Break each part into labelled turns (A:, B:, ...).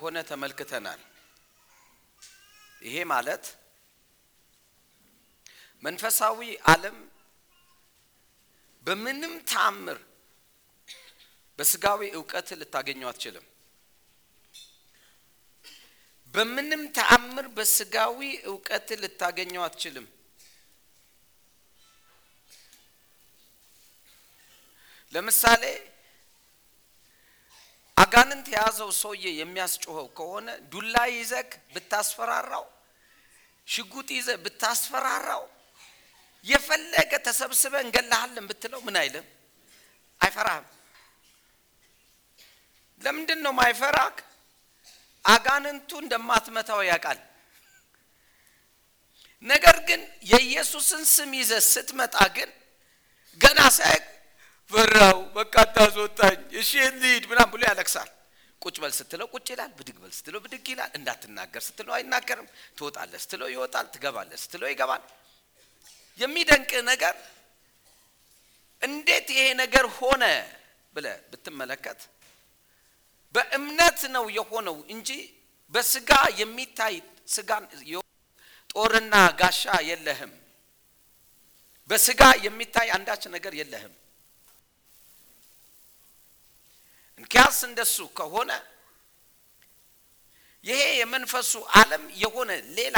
A: እንደሆነ ተመልክተናል። ይሄ ማለት መንፈሳዊ ዓለም በምንም ተአምር በስጋዊ እውቀት ልታገኘው አትችልም። በምንም ተአምር በስጋዊ እውቀት ልታገኘው አትችልም። ለምሳሌ አጋንንት የያዘው ሰውዬ የሚያስጮኸው ከሆነ ዱላ ይዘክ ብታስፈራራው፣ ሽጉጥ ይዘህ ብታስፈራራው፣ የፈለገ ተሰብስበ እንገላሃለን ብትለው ምን አይልም፣ አይፈራህም። ለምንድን ነው ማይፈራክ? አጋንንቱ እንደማትመታው ያውቃል። ነገር ግን የኢየሱስን ስም ይዘህ ስትመጣ ግን ገና ሳያውቅ ፈራው፣ በቃ ታስወጣኝ፣ እሺ ልሂድ ምናምን ብሎ ያለቅሳል። ቁጭ በል ስትለው ቁጭ ይላል፣ ብድግ በል ስትለው ብድግ ይላል፣ እንዳትናገር ስትለው አይናገርም፣ ትወጣለህ ስትለው ይወጣል፣ ትገባለህ ስትለው ይገባል። የሚደንቅ ነገር እንዴት ይሄ ነገር ሆነ ብለህ ብትመለከት በእምነት ነው የሆነው እንጂ በስጋ የሚታይ ስጋ ጦርና ጋሻ የለህም። በስጋ የሚታይ አንዳች ነገር የለህም። እንኪያስ እንደሱ ከሆነ ይሄ የመንፈሱ ዓለም የሆነ ሌላ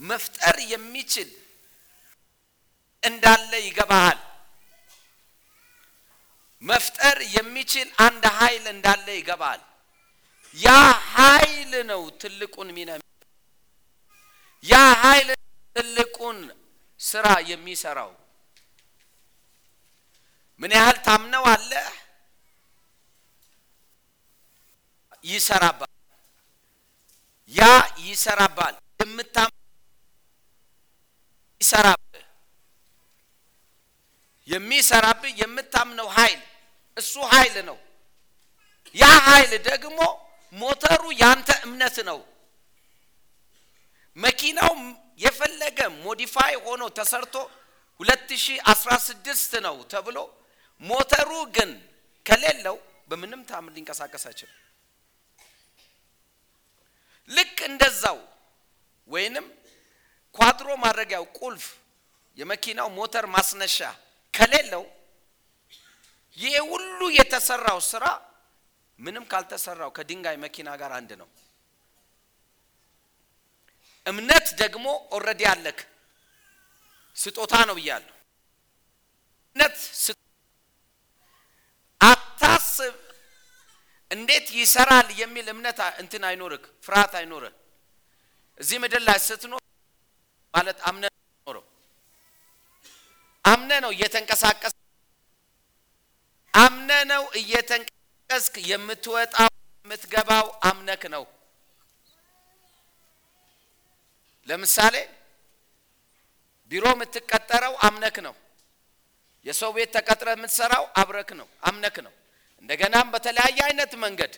A: መፍጠር የሚችል እንዳለ ይገባሃል። መፍጠር የሚችል አንድ ኃይል እንዳለ ይገባል። ያ ኃይል ነው ትልቁን ሚና ያ ኃይል ትልቁን ስራ የሚሰራው። ምን ያህል ታምነው አለ ይሰራባል። ያ ይሰራባል። የምታም ይሰራብህ የሚሰራብህ የምታምነው ኃይል እሱ ኃይል ነው። ያ ኃይል ደግሞ ሞተሩ ያንተ እምነት ነው። መኪናው የፈለገ modify ሆኖ ተሰርቶ 2016 ነው ተብሎ ሞተሩ ግን ከሌለው በምንም ታምር ሊንቀሳቀስ አይችልም። ልክ እንደዛው ወይንም ኳድሮ ማድረጊያው ቁልፍ የመኪናው ሞተር ማስነሻ ከሌለው ይሄ ሁሉ የተሰራው ስራ ምንም ካልተሰራው ከድንጋይ መኪና ጋር አንድ ነው። እምነት ደግሞ already አለክ ስጦታ ነው ብያለሁ። እምነት አታስብ፣ እንዴት ይሰራል የሚል እምነት እንትን አይኖርክ፣ ፍርሃት አይኖርህ። እዚህ ምድር ላይ ስትኖር ማለት አምነ ኖረው አምነ ነው እየተንቀሳቀስ አምነ ነው እየተንቀሳቀስክ የምትወጣው የምትገባው አምነክ ነው። ለምሳሌ ቢሮ የምትቀጠረው አምነክ ነው። የሰው ቤት ተቀጥረ የምትሰራው አብረክ ነው አምነክ ነው። እንደገናም በተለያየ አይነት መንገድ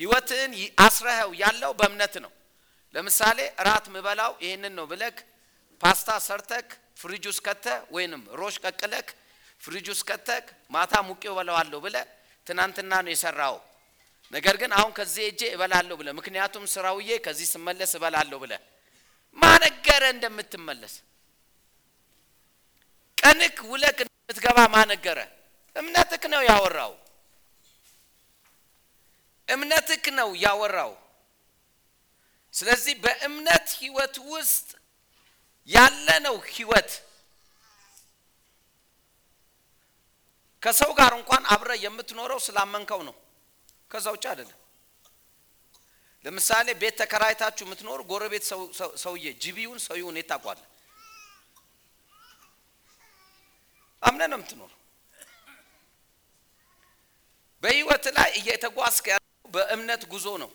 A: ህይወትህን አስረኸው ያለው በእምነት ነው። ለምሳሌ እራት ምበላው ይህንን ነው ብለክ ፓስታ ሰርተክ ፍሪጅ ውስጥ ከተህ ወይንም ሮሽ ቀቅለክ ፍሪጅ ውስጥ ከተክ ማታ ሙቄው እበላዋለሁ ብለ ትናንትና ነው የሰራው። ነገር ግን አሁን ከዚህ እጄ እበላለሁ ብለ ምክንያቱም ስራውዬ ከዚህ ስመለስ እበላለሁ ብለ ማነገረ እንደምትመለስ ቀንክ ውለክ እንደምትገባ ማነገረ እምነትክ ነው ያወራው። እምነትክ ነው ያወራው። ስለዚህ በእምነት ህይወት ውስጥ ያለ ነው ህይወት። ከሰው ጋር እንኳን አብረ የምትኖረው ስላመንከው ነው። ከዛ ውጭ አይደለም። ለምሳሌ ቤት ተከራይታችሁ የምትኖሩ ጎረቤት ሰውዬ ጅቢውን ሰውዬውን ታውቋለህ? አምነ ነው የምትኖር። በህይወት ላይ እየተጓዝክ በእምነት ጉዞ ነው።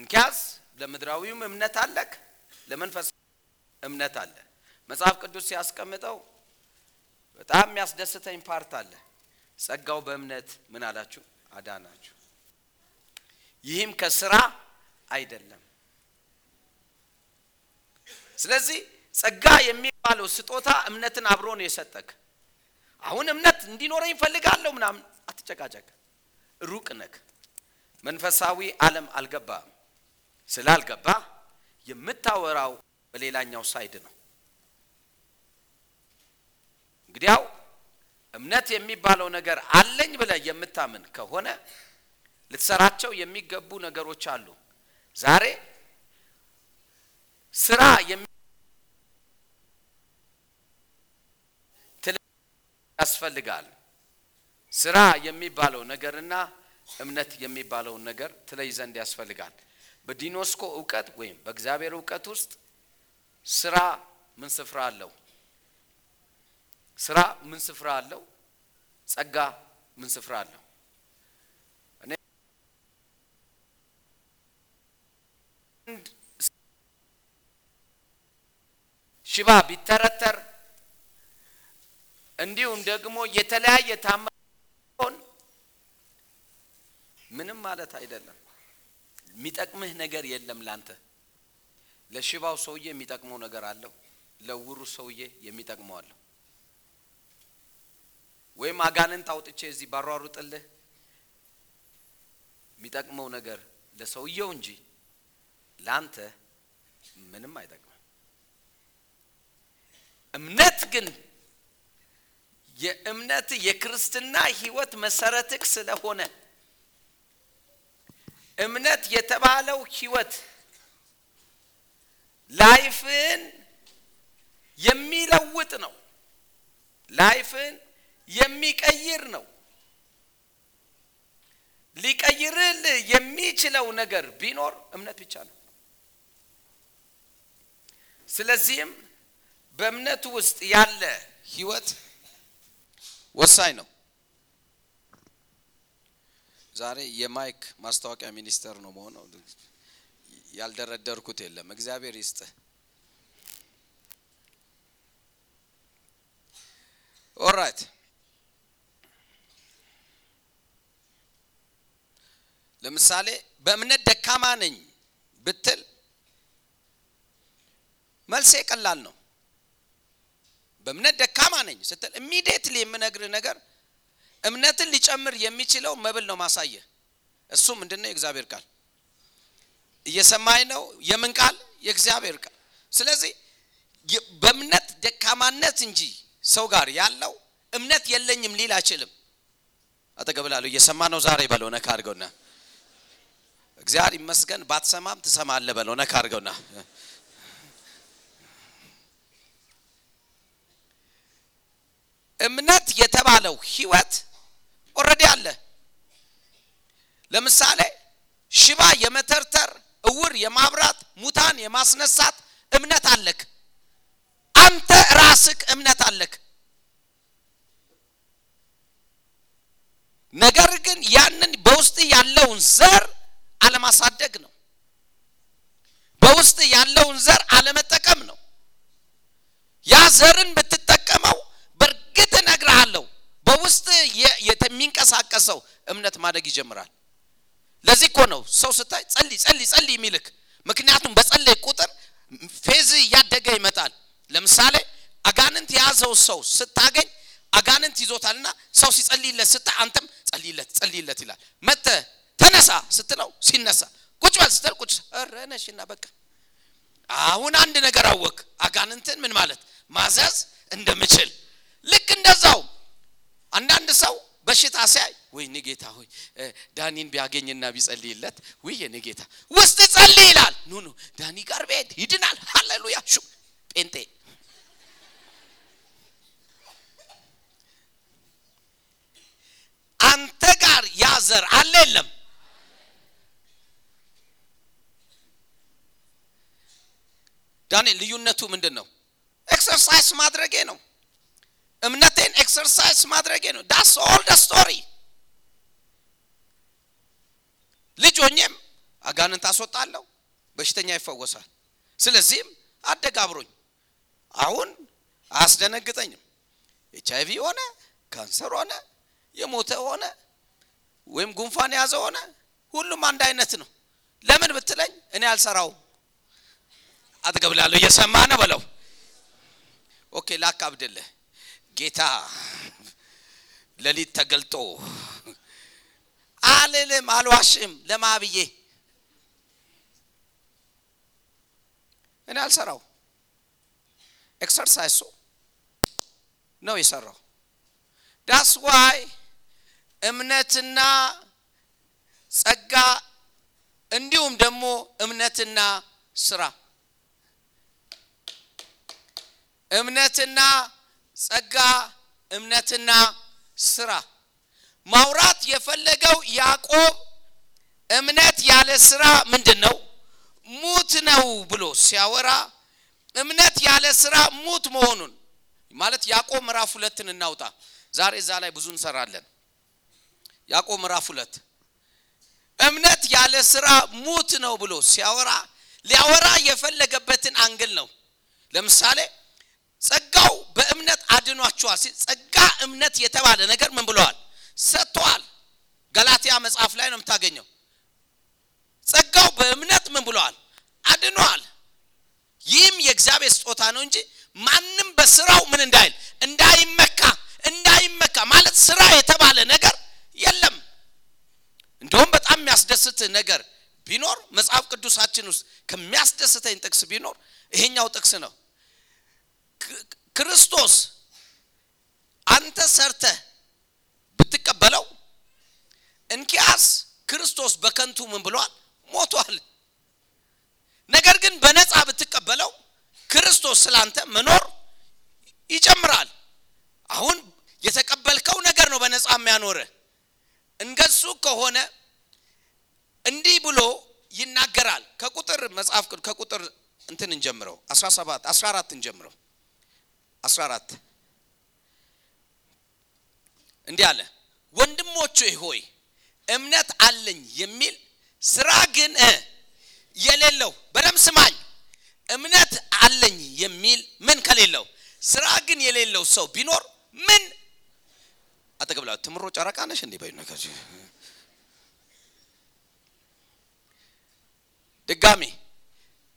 A: እንኪያስ ለምድራዊውም እምነት አለክ፣ ለመንፈስ እምነት አለ። መጽሐፍ ቅዱስ ሲያስቀምጠው በጣም የሚያስደስተኝ part አለ። ጸጋው በእምነት ምን አላችሁ አዳናችሁ፣ ይህም ከስራ አይደለም። ስለዚህ ጸጋ የሚባለው ስጦታ እምነትን አብሮ ነው የሰጠክ። አሁን እምነት እንዲኖረኝ እፈልጋለሁ ምናምን አትጨቃጨቅ። ሩቅ ነክ መንፈሳዊ ዓለም አልገባም። ስላልገባ የምታወራው በሌላኛው ሳይድ ነው። እንግዲያው እምነት የሚባለው ነገር አለኝ ብለህ የምታምን ከሆነ ልትሰራቸው የሚገቡ ነገሮች አሉ። ዛሬ ስራ ያስፈልጋል። ስራ የሚባለው ነገርና እምነት የሚባለውን ነገር ትለይ ዘንድ ያስፈልጋል። በዲኖስኮ እውቀት ወይም በእግዚአብሔር እውቀት ውስጥ ስራ ምን ስፍራ አለው? ስራ ምን ስፍራ አለው? ጸጋ ምን ስፍራ አለው? እኔ ሽባ ቢተረተር እንዲሁም ደግሞ የተለያየ ታማሆን ምንም ማለት አይደለም። የሚጠቅምህ ነገር የለም ላንተ። ለሽባው ሰውዬ የሚጠቅመው ነገር አለው፣ ለውሩ ሰውዬ የሚጠቅመው አለው። ወይም አጋንንት አውጥቼ እዚህ ባሯሩጥልህ የሚጠቅመው ነገር ለሰውየው እንጂ ላንተ ምንም አይጠቅምም። እምነት ግን የእምነት የክርስትና ሕይወት መሰረትክ ስለሆነ እምነት የተባለው ሕይወት ላይፍን የሚለውጥ ነው። ላይፍን የሚቀይር ነው። ሊቀይርል የሚችለው ነገር ቢኖር እምነት ብቻ ነው። ስለዚህም በእምነቱ ውስጥ ያለ ሕይወት ወሳኝ ነው። ዛሬ የማይክ ማስታወቂያ ሚኒስተር ነው መሆነው። ያልደረደርኩት የለም። እግዚአብሔር ይስጥህ። alright ለምሳሌ በእምነት ደካማ ነኝ ብትል መልሴ ቀላል ነው። በእምነት ደካማ ነኝ ስትል immediately የምነግርህ ነገር እምነትን ሊጨምር የሚችለው መብል ነው ማሳየ እሱ ምንድን ነው? የእግዚአብሔር ቃል እየሰማኝ ነው። የምን ቃል? የእግዚአብሔር ቃል። ስለዚህ በእምነት ደካማነት እንጂ ሰው ጋር ያለው እምነት የለኝም ሊል አይችልም። አጠገብላለሁ እየሰማ ነው ዛሬ በለው ነካ አድርገውና እግዚአብሔር ይመስገን ባትሰማም ትሰማለህ በለው ነካ አድርገውና እምነት የተባለው ህይወት already አለ። ለምሳሌ ሽባ የመተርተር እውር የማብራት ሙታን የማስነሳት እምነት አለክ። አንተ ራስክ እምነት አለክ። ነገር ግን ያንን በውስጥ ያለውን ዘር አለማሳደግ ነው። በውስጥ ያለውን ዘር አለመጠቀም ነው። ያ ዘርን ብትጠቀመው በእርግጥ እነግርሃለሁ በውስጥ የሚንቀሳቀሰው እምነት ማደግ ይጀምራል። ለዚህ እኮ ነው ሰው ስታይ ጸልይ ጸልይ ጸልይ የሚልክ። ምክንያቱም በጸለይ ቁጥር faith እያደገ ይመጣል። ለምሳሌ አጋንንት የያዘው ሰው ስታገኝ አጋንንት ይዞታልና ሰው ሲጸልይለት ስታይ አንተም ጸልይለት ጸልይለት ይላል። መተ ተነሳ ስትለው ሲነሳ፣ ቁጭ በል ስትል ቁጭ ኧረ ነሽና በቃ አሁን አንድ ነገር አወቅ አጋንንትን ምን ማለት ማዘዝ እንደምችል ልክ እንደዛው አንዳንድ ሰው በሽታ ሲያይ ወይኔ ጌታ ሆይ ዳኒን ቢያገኝና ቢጸልይለት ውይ የኔ ጌታ ውስጥ ጸልይ ይላል። ኑ ኑ ዳኒ ጋር ቤት ይድናል ሃሌሉያ። ሹ ጴንጤ። አንተ ጋር ያዘር አለ የለም? ዳንኤል ልዩነቱ ምንድን ነው? exercise ማድረጌ ነው እምነቴን exercise ማድረጌ ነው. that's all the story ልጅ ሆኜም አጋንንት አስወጣለሁ በሽተኛ ይፈወሳል። ስለዚህም አደግ አብሮኝ። አሁን አያስደነግጠኝም። ኤች አይቪ ሆነ ካንሰር ሆነ የሞተ ሆነ ወይም ጉንፋን የያዘ ሆነ ሁሉም አንድ አይነት ነው። ለምን ብትለኝ እኔ አልሰራውም። አትገብላለሁ። እየሰማ ነው በለው። okay ላካብድልህ ጌታ ሌሊት ተገልጦ
B: አልልም፣ አልዋሽም። ለማብዬ እኔ አልሰራው exercise ኡ ነው የሰራው። ዳስ ዋይ እምነትና ጸጋ እንዲሁም ደግሞ እምነትና ስራ እምነትና ጸጋ እምነትና ስራ ማውራት የፈለገው ያዕቆብ እምነት ያለ ስራ ምንድን ነው? ሙት ነው ብሎ ሲያወራ እምነት ያለ ስራ ሙት መሆኑን ማለት ያዕቆብ ምዕራፍ ሁለትን እናውጣ። ዛሬ እዛ ላይ ብዙ እንሰራለን። ያዕቆብ ምዕራፍ ሁለት እምነት ያለ ስራ ሙት ነው ብሎ ሲያወራ ሊያወራ የፈለገበትን አንግል ነው። ለምሳሌ ጸጋው በእምነት አድኗቸዋል ሲል ጸጋ እምነት የተባለ ነገር ምን ብለዋል? ሰጥተዋል። ገላትያ መጽሐፍ ላይ ነው የምታገኘው። ጸጋው በእምነት ምን ብለዋል? አድኗል። ይህም የእግዚአብሔር ስጦታ ነው እንጂ ማንም በስራው ምን እንዳይል እንዳይመካ እንዳይመካ ማለት ስራ የተባለ ነገር የለም። እንደውም በጣም የሚያስደስት ነገር ቢኖር መጽሐፍ ቅዱሳችን ውስጥ ከሚያስደስተኝ ጥቅስ ቢኖር ይሄኛው ጥቅስ ነው። ክርስቶስ አንተ ሰርተህ ብትቀበለው እንኪያስ ክርስቶስ በከንቱ ምን ብሏል? ሞቷል። ነገር ግን በነፃ ብትቀበለው ክርስቶስ ስላንተ መኖር ይጨምራል። አሁን የተቀበልከው ነገር ነው በነፃ የሚያኖርህ። እንገሱ ከሆነ እንዲህ ብሎ ይናገራል። ከቁጥር መጽሐፍ ከቁጥር እንትን እንጀምረው 17 14 እንጀምረው 14 እንዲህ አለ፣ ወንድሞቼ ሆይ እምነት አለኝ የሚል ስራ ግን የሌለው በደም ስማኝ። እምነት አለኝ የሚል ምን ከሌለው ስራ ግን የሌለው ሰው ቢኖር ምን አጠገብላ ትምሮ ጨረቃ ነሽ እንዴ? በይ ነገር ድጋሚ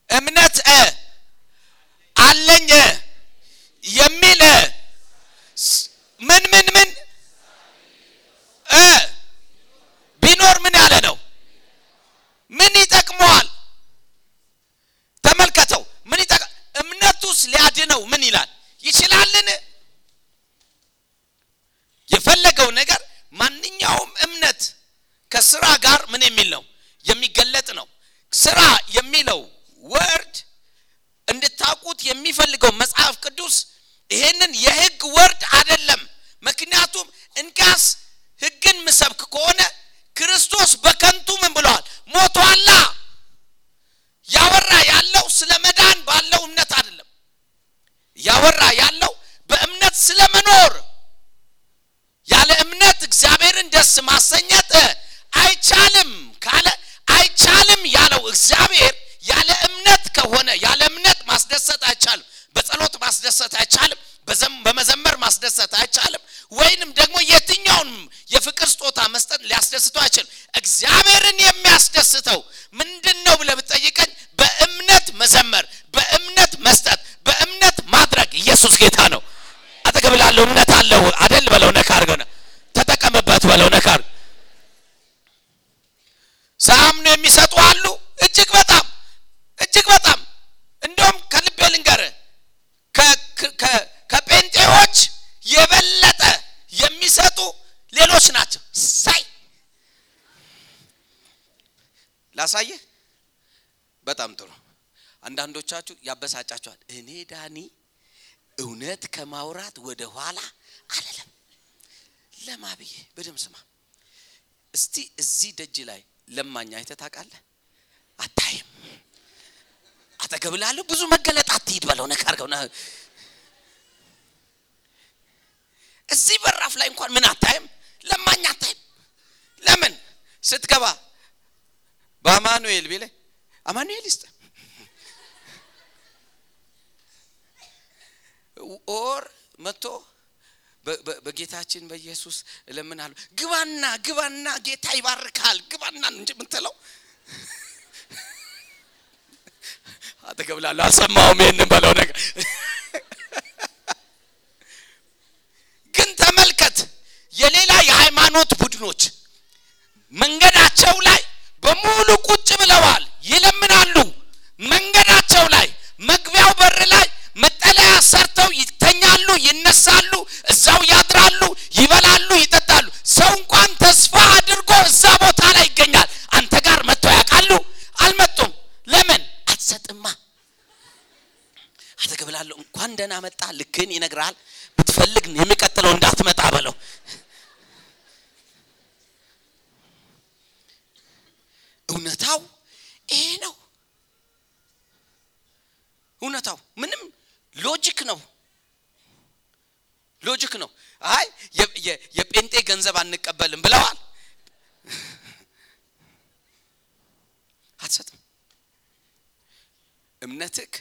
B: እምነት አለኝ የሚል ምን ምን ምን ቢኖር ምን ያለ ነው? ምን ይጠቅመዋል? ተመልከተው። ምን ይጠቅ እምነቱስ ሊያድነው ምን ይላል? ይችላልን? የፈለገው ነገር ማንኛውም እምነት ከስራ ጋር ምን የሚል ነው? የሚገለጥ ነው። ስራ የሚለው ወርድ እንድታውቁት የሚፈልገው መጽሐፍ ቅዱስ ይሄንን የህግ ወርድ አይደለም። ምክንያቱም እንካስ ህግን ምሰብክ ከሆነ ክርስቶስ በከንቱ ምን ብለዋል? ሞቷላ። ያወራ ያለው ስለ መዳን ባለው እምነት አይደለም። ያወራ ያለው በእምነት ስለ መኖር። ያለ እምነት እግዚአብሔርን ደስ ማሰኘት አይቻልም ካለ አይቻልም ያለው እግዚአብሔር ያለ እምነት ከሆነ ያለ እምነት ማስደሰት አይቻልም። በጸሎት ማስደሰት አይቻልም። በመዘመር ማስደሰት አይቻልም። ወይንም ደግሞ የትኛውንም የፍቅር ስጦታ መስጠት ሊያስደስተው አይችልም። እግዚአብሔርን የሚያስደስተው ምንድን ነው ብለህ ብትጠይቀኝ በእምነት መዘመር፣ በእምነት መስጠት፣ በእምነት ማድረግ። ኢየሱስ ጌታ ነው። አጠገብ ላለው እምነት አለው አደል በለው፣ ነካ አድርገው ተጠቀምበት በለው፣ ነካ ሳያምኑ የሚሰጡ አሉ። እጅግ በጣም እጅግ በጣም እንደውም ከልቤ ልንገርህ ከጴንጤዎች የበለጠ የሚሰጡ ሌሎች ናቸው። ሳይ ላሳየህ። በጣም ጥሩ። አንዳንዶቻችሁ ያበሳጫችኋል። እኔ ዳኒ እውነት ከማውራት ወደ ኋላ አልልም። ለማ ብዬ በደም ስማ። እስቲ እዚህ ደጅ ላይ ለማኝ አይተህ? አታይም። አጠገብ ብዙ መገለጥ አትሂድ በለው ነካ አድርገው እዚህ በራፍ ላይ እንኳን ምን አታይም? ለማኝ አታይም። ለምን ስትገባ በአማኑኤል ቢለ አማኑኤል ይስጥ። ኦር መጥቶ በጌታችን በኢየሱስ እለምናለሁ ግባና ግባና ጌታ ይባርካል ግባና እንጂ ምትለው አጠገብ አልሰማውም ይህንን በለው ነገር። ግን ተመልከት የሌላ የሃይማኖት ቡድኖች ይለምናሉ። መንገዳቸው ላይ መግቢያው በር ላይ መጠለያ ሰርተው ይተኛሉ፣ ይነሳሉ፣ እዛው ያድራሉ፣ ይበላሉ፣ ይጠጣሉ። ሰው እንኳን ተስፋ አድርጎ እዛ ቦታ ላይ ይገኛል። አንተ ጋር መጥተው ያውቃሉ? አልመጡም። ለምን አትሰጥማ? አጠገብህ ላለው እንኳን ደህና መጣ ልክህን ይነግራል። ብትፈልግ የሚቀጥለው እንዳትመጣ በለው። ገንዘብ አንቀበልም ብለዋል። አትሰጥም። እምነትክ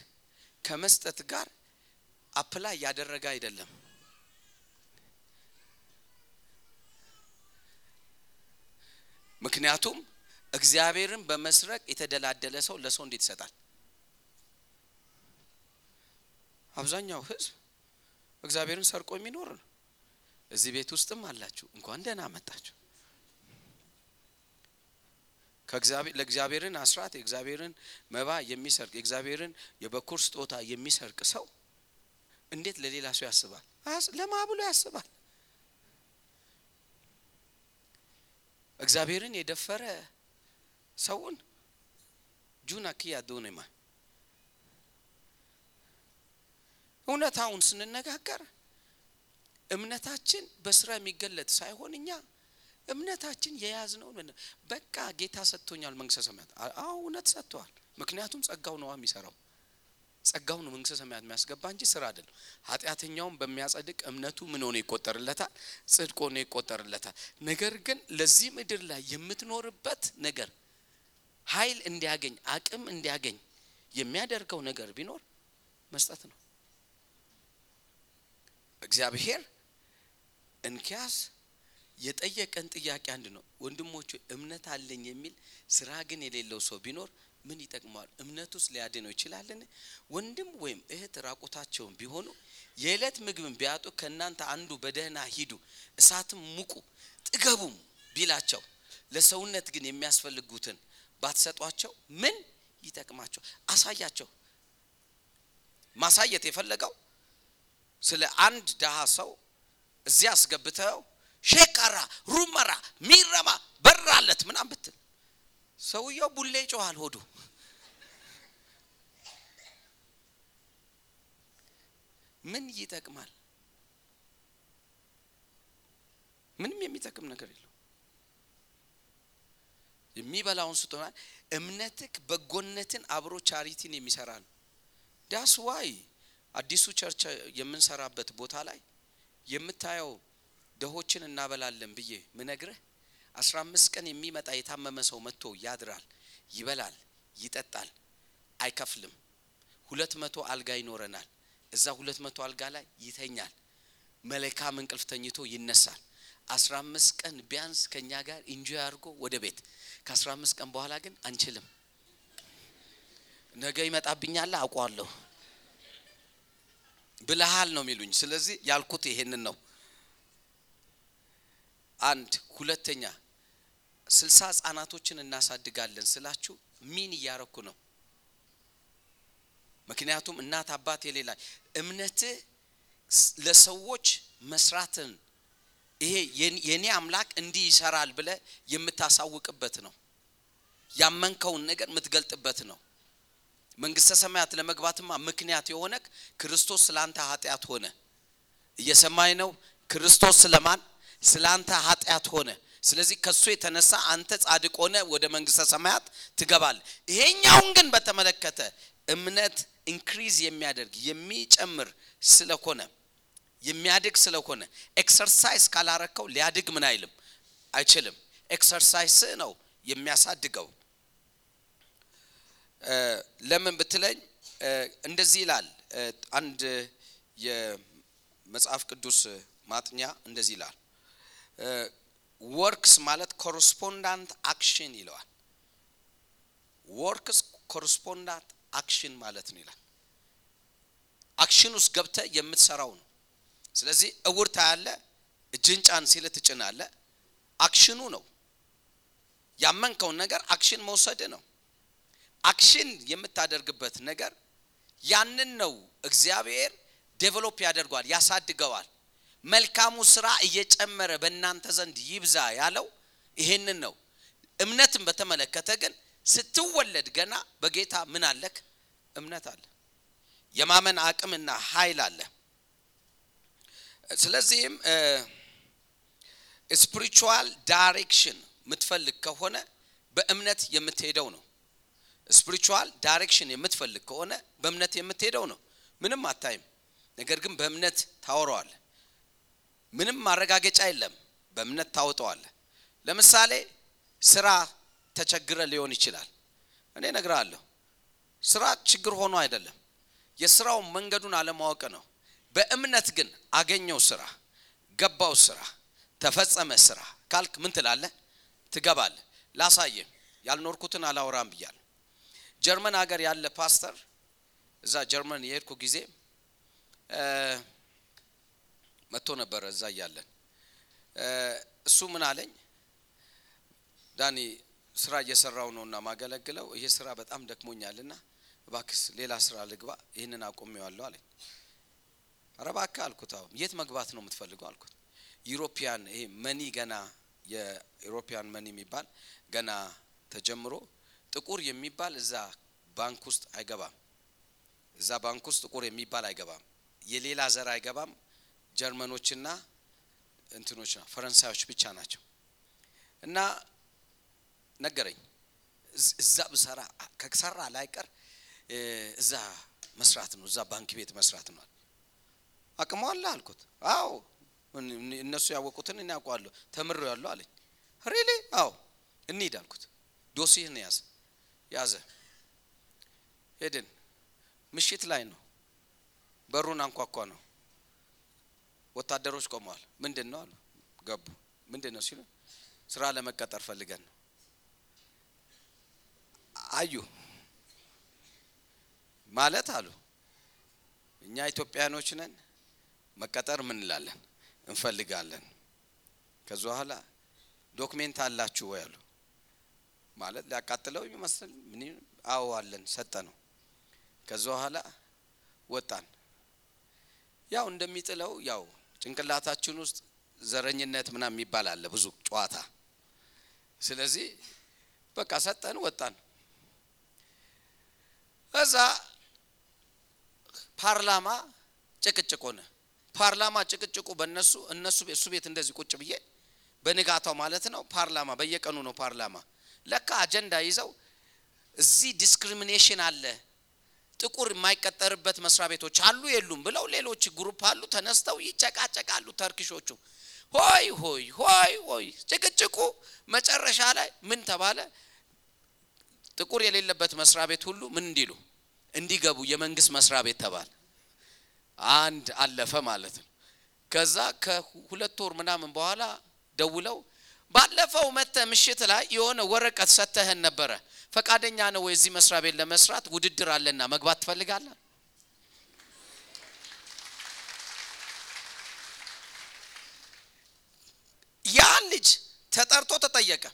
B: ከመስጠት ጋር አፕላይ ያደረገ አይደለም። ምክንያቱም እግዚአብሔርን በመስረቅ የተደላደለ ሰው ለሰው እንዴት ይሰጣል? አብዛኛው ህዝብ እግዚአብሔርን ሰርቆ የሚኖር ነው እዚህ ቤት ውስጥም አላችሁ። እንኳን ደህና መጣችሁ። ለእግዚአብሔርን አስራት የእግዚአብሔርን መባ የሚሰርቅ የእግዚአብሔርን የበኩር ስጦታ የሚሰርቅ ሰው እንዴት ለሌላ ሰው ያስባል? አያስ- ለማ ብሎ ያስባል። እግዚአብሔርን የደፈረ ሰውን ጁና ክያ ዶኔማ። እውነታውን ስንነጋገር እምነታችን በስራ የሚገለጥ ሳይሆን እኛ እምነታችን የያዝነው ምን- በቃ ጌታ ሰጥቶኛል መንግስተ ሰማያት። አዎ እውነት ሰጥተዋል ምክንያቱም ጸጋው ነዋ የሚሰራው። ጸጋው ነው መንግስተ ሰማያት የሚያስገባ እንጂ ስራ አይደለም። ኃጢአተኛውን በሚያጸድቅ እምነቱ ምን ሆኖ ይቆጠርለታል? ጽድቅ ሆኖ ይቆጠርለታል። ነገር ግን ለዚህ ምድር ላይ የምትኖርበት ነገር ኃይል እንዲያገኝ አቅም እንዲያገኝ የሚያደርገው ነገር ቢኖር መስጠት ነው። እግዚአብሔር እንኪያስ የጠየቀን ጥያቄ አንድ ነው። ወንድሞቹ እምነት አለኝ የሚል ስራ ግን የሌለው ሰው ቢኖር ምን ይጠቅመዋል? እምነት ውስጥ ሊያድነው ይችላልን? ወንድም ወይም እህት ራቁታቸውን ቢሆኑ የዕለት ምግብን ቢያጡ ከእናንተ አንዱ በደህና ሂዱ እሳትም ሙቁ ጥገቡም ቢላቸው ለሰውነት ግን የሚያስፈልጉትን ባትሰጧቸው ምን ይጠቅማቸው? አሳያቸው። ማሳየት የፈለገው ስለ አንድ ደሃ ሰው እዚያ አስገብተው ሼካራ ሩመራ ሚረማ በራለት ምናም ብትል ሰውየው ቡሌ ጮኋል ሆዱ። ምን ይጠቅማል? ምንም የሚጠቅም ነገር የለው የሚበላውን ስጦናል እምነትክ በጎነትን አብሮ ቻሪቲን የሚሰራ ነው። ዳስ ዋይ አዲሱ ቸርች የምንሰራበት ቦታ ላይ የምታየው ደሆችን እናበላለን ብዬ ምነግርህ አስራ አምስት ቀን የሚመጣ የታመመ ሰው መጥቶ ያድራል ይበላል ይጠጣል አይከፍልም። ሁለት መቶ አልጋ ይኖረናል እዛ ሁለት መቶ አልጋ ላይ ይተኛል። መልካም እንቅልፍ ተኝቶ ይነሳል። አስራ አምስት ቀን ቢያንስ ከኛ ጋር enjoy አድርጎ ወደ ቤት። ከአስራ አምስት ቀን በኋላ ግን አንችልም። ነገ ይመጣብኛል አውቋለሁ ብልሃል ነው የሚሉኝ። ስለዚህ ያልኩት ይሄንን ነው። አንድ ሁለተኛ ስልሳ ህጻናቶችን እናሳድጋለን ስላችሁ ሚን እያረኩ ነው። ምክንያቱም እናት አባት የሌላ እምነትህ ለሰዎች መስራትን ይሄ የኔ አምላክ እንዲህ ይሰራል ብለ የምታሳውቅበት ነው። ያመንከውን ነገር የምትገልጥበት ነው መንግስተ ሰማያት ለመግባትማ ምክንያት የሆነ ክርስቶስ ስላንተ ኃጢአት ሆነ። እየሰማኝ ነው። ክርስቶስ ስለማን? ስላንተ ኃጢአት ሆነ። ስለዚህ ከሱ የተነሳ አንተ ጻድቅ ሆነ ወደ መንግስተ ሰማያት ትገባል ይሄኛውን ግን በተመለከተ እምነት increase የሚያደርግ የሚጨምር ስለሆነ የሚያድግ ስለሆነ exercise ካላረከው ሊያድግ ምን አይልም? አይችልም። exercise ነው የሚያሳድገው ለምን ብትለኝ እንደዚህ ይላል። አንድ የመጽሐፍ ቅዱስ ማጥኛ እንደዚህ ይላል። works ማለት correspondent action ይለዋል። works correspondent action ማለት ነው ይላል። action ውስጥ ገብተ የምትሰራው ነው። ስለዚህ እውር ታያለ እጅን ጫን ሲል ትጭናለ action ኡ ነው። ያመንከውን ነገር action መውሰድ ነው action የምታደርግበት ነገር ያንን ነው እግዚአብሔር develop ያደርገዋል ያሳድገዋል። መልካሙ ስራ እየጨመረ በእናንተ ዘንድ ይብዛ ያለው ይሄንን ነው። እምነትን በተመለከተ ግን ስትወለድ ገና በጌታ ምን አለክ? እምነት አለ። የማመን አቅምና ኃይል አለ። ስለዚህም spiritual direction የምትፈልግ ከሆነ በእምነት የምትሄደው ነው spiritual direction የምትፈልግ ከሆነ በእምነት የምትሄደው ነው። ምንም አታይም። ነገር ግን በእምነት ታወረዋለ ምንም ማረጋገጫ የለም። በእምነት ታውጠዋለ ለምሳሌ ስራ ተቸግረ ሊሆን ይችላል። እኔ ነግራለሁ ስራ ችግር ሆኖ አይደለም። የስራው መንገዱን አለማወቅ ነው። በእምነት ግን አገኘው ስራ ገባው ስራ ተፈጸመ ስራ ካልክ ምን ትላለ ትገባለ ላሳየም ያልኖርኩትን አላወራም ብያለሁ ጀርመን ሀገር ያለ ፓስተር እዛ ጀርመን የሄድኩ ጊዜ መጥቶ ነበረ እዛ እያለን። እሱ ምን አለኝ? ዳኒ ስራ እየሰራው ነው እና ማገለግለው ይሄ ስራ በጣም ደክሞኛልና እባክስ ሌላ ስራ ልግባ ይህንን አቁሜዋለሁ አለኝ። ኧረ አልኩት አሁን የት መግባት ነው የምትፈልገው? አልኩት። European ይሄ money ገና የ European money የሚባል ገና ተጀምሮ ጥቁር የሚባል እዛ ባንክ ውስጥ አይገባም። እዛ ባንክ ውስጥ ጥቁር የሚባል አይገባም። የሌላ ዘር አይገባም። ጀርመኖችና እንትኖች ፈረንሳዮች ብቻ ናቸው። እና ነገረኝ እዛ ብሰራ ከሰራ ላይቀር እዛ መስራት ነው እዛ ባንክ ቤት መስራት ነው። አቅመዋለ አልኩት። አዎ። እነሱ ያወቁትን እኔ ያውቋለሁ ተምሮ ያለሁ አለኝ። Really? አዎ። እንሂድ አልኩት። ዶሲህን ያዘ ያዘ። ሄድን። ምሽት ላይ ነው። በሩን አንኳኳ ነው። ወታደሮች ቆመዋል። ምንድን ነው? አሉ። ገቡ። ምንድን ነው? ሲሉ ስራ ለመቀጠር ፈልገን ነው. አዩ። ማለት? አሉ። እኛ ኢትዮጵያኖች ነን። መቀጠር ምን እንላለን? እንፈልጋለን. ከዚ በኋላ ዶክሜንት አላችሁ ወይ? አሉ ማለት ሊያቃጥለው ይመስል ምን አዎ ሰጠ ነው ከዚ በኋላ ወጣን። ያው እንደሚጥለው ያው ጭንቅላታችን ውስጥ ዘረኝነት ምናምን የሚባል አለ ብዙ ጨዋታ። ስለዚህ በቃ ሰጠን ወጣን። እዛ ፓርላማ ጭቅጭቅ ሆነ። ፓርላማ ጭቅጭቁ በእነሱ እነሱ እሱ ቤት እንደዚህ ቁጭ ብዬ በንጋታው ማለት ነው ፓርላማ በየቀኑ ነው ፓርላማ ለካ አጀንዳ ይዘው እዚህ discrimination አለ። ጥቁር የማይቀጠርበት መስሪያ ቤቶች አሉ የሉም ብለው ሌሎች group አሉ ተነስተው ይጨቃጨቃሉ Turkish ኦቹ። ሆይ ሆይ ሆይ ሆይ ጭቅጭቁ መጨረሻ ላይ ምን ተባለ? ጥቁር የሌለበት መስሪያ ቤት ሁሉ ምን እንዲሉ? እንዲገቡ የመንግስት መስሪያ ቤት ተባለ። አንድ አለፈ ማለት ነው። ከዛ ከሁለት ወር ምናምን በኋላ ደውለው ባለፈው መተ ምሽት ላይ የሆነ ወረቀት ሰተህን ነበረ። ፈቃደኛ ነው ወይ እዚህ መስሪያ ቤት ለመስራት? ውድድር አለና መግባት ትፈልጋለህ? ያ ልጅ ተጠርቶ ተጠየቀ።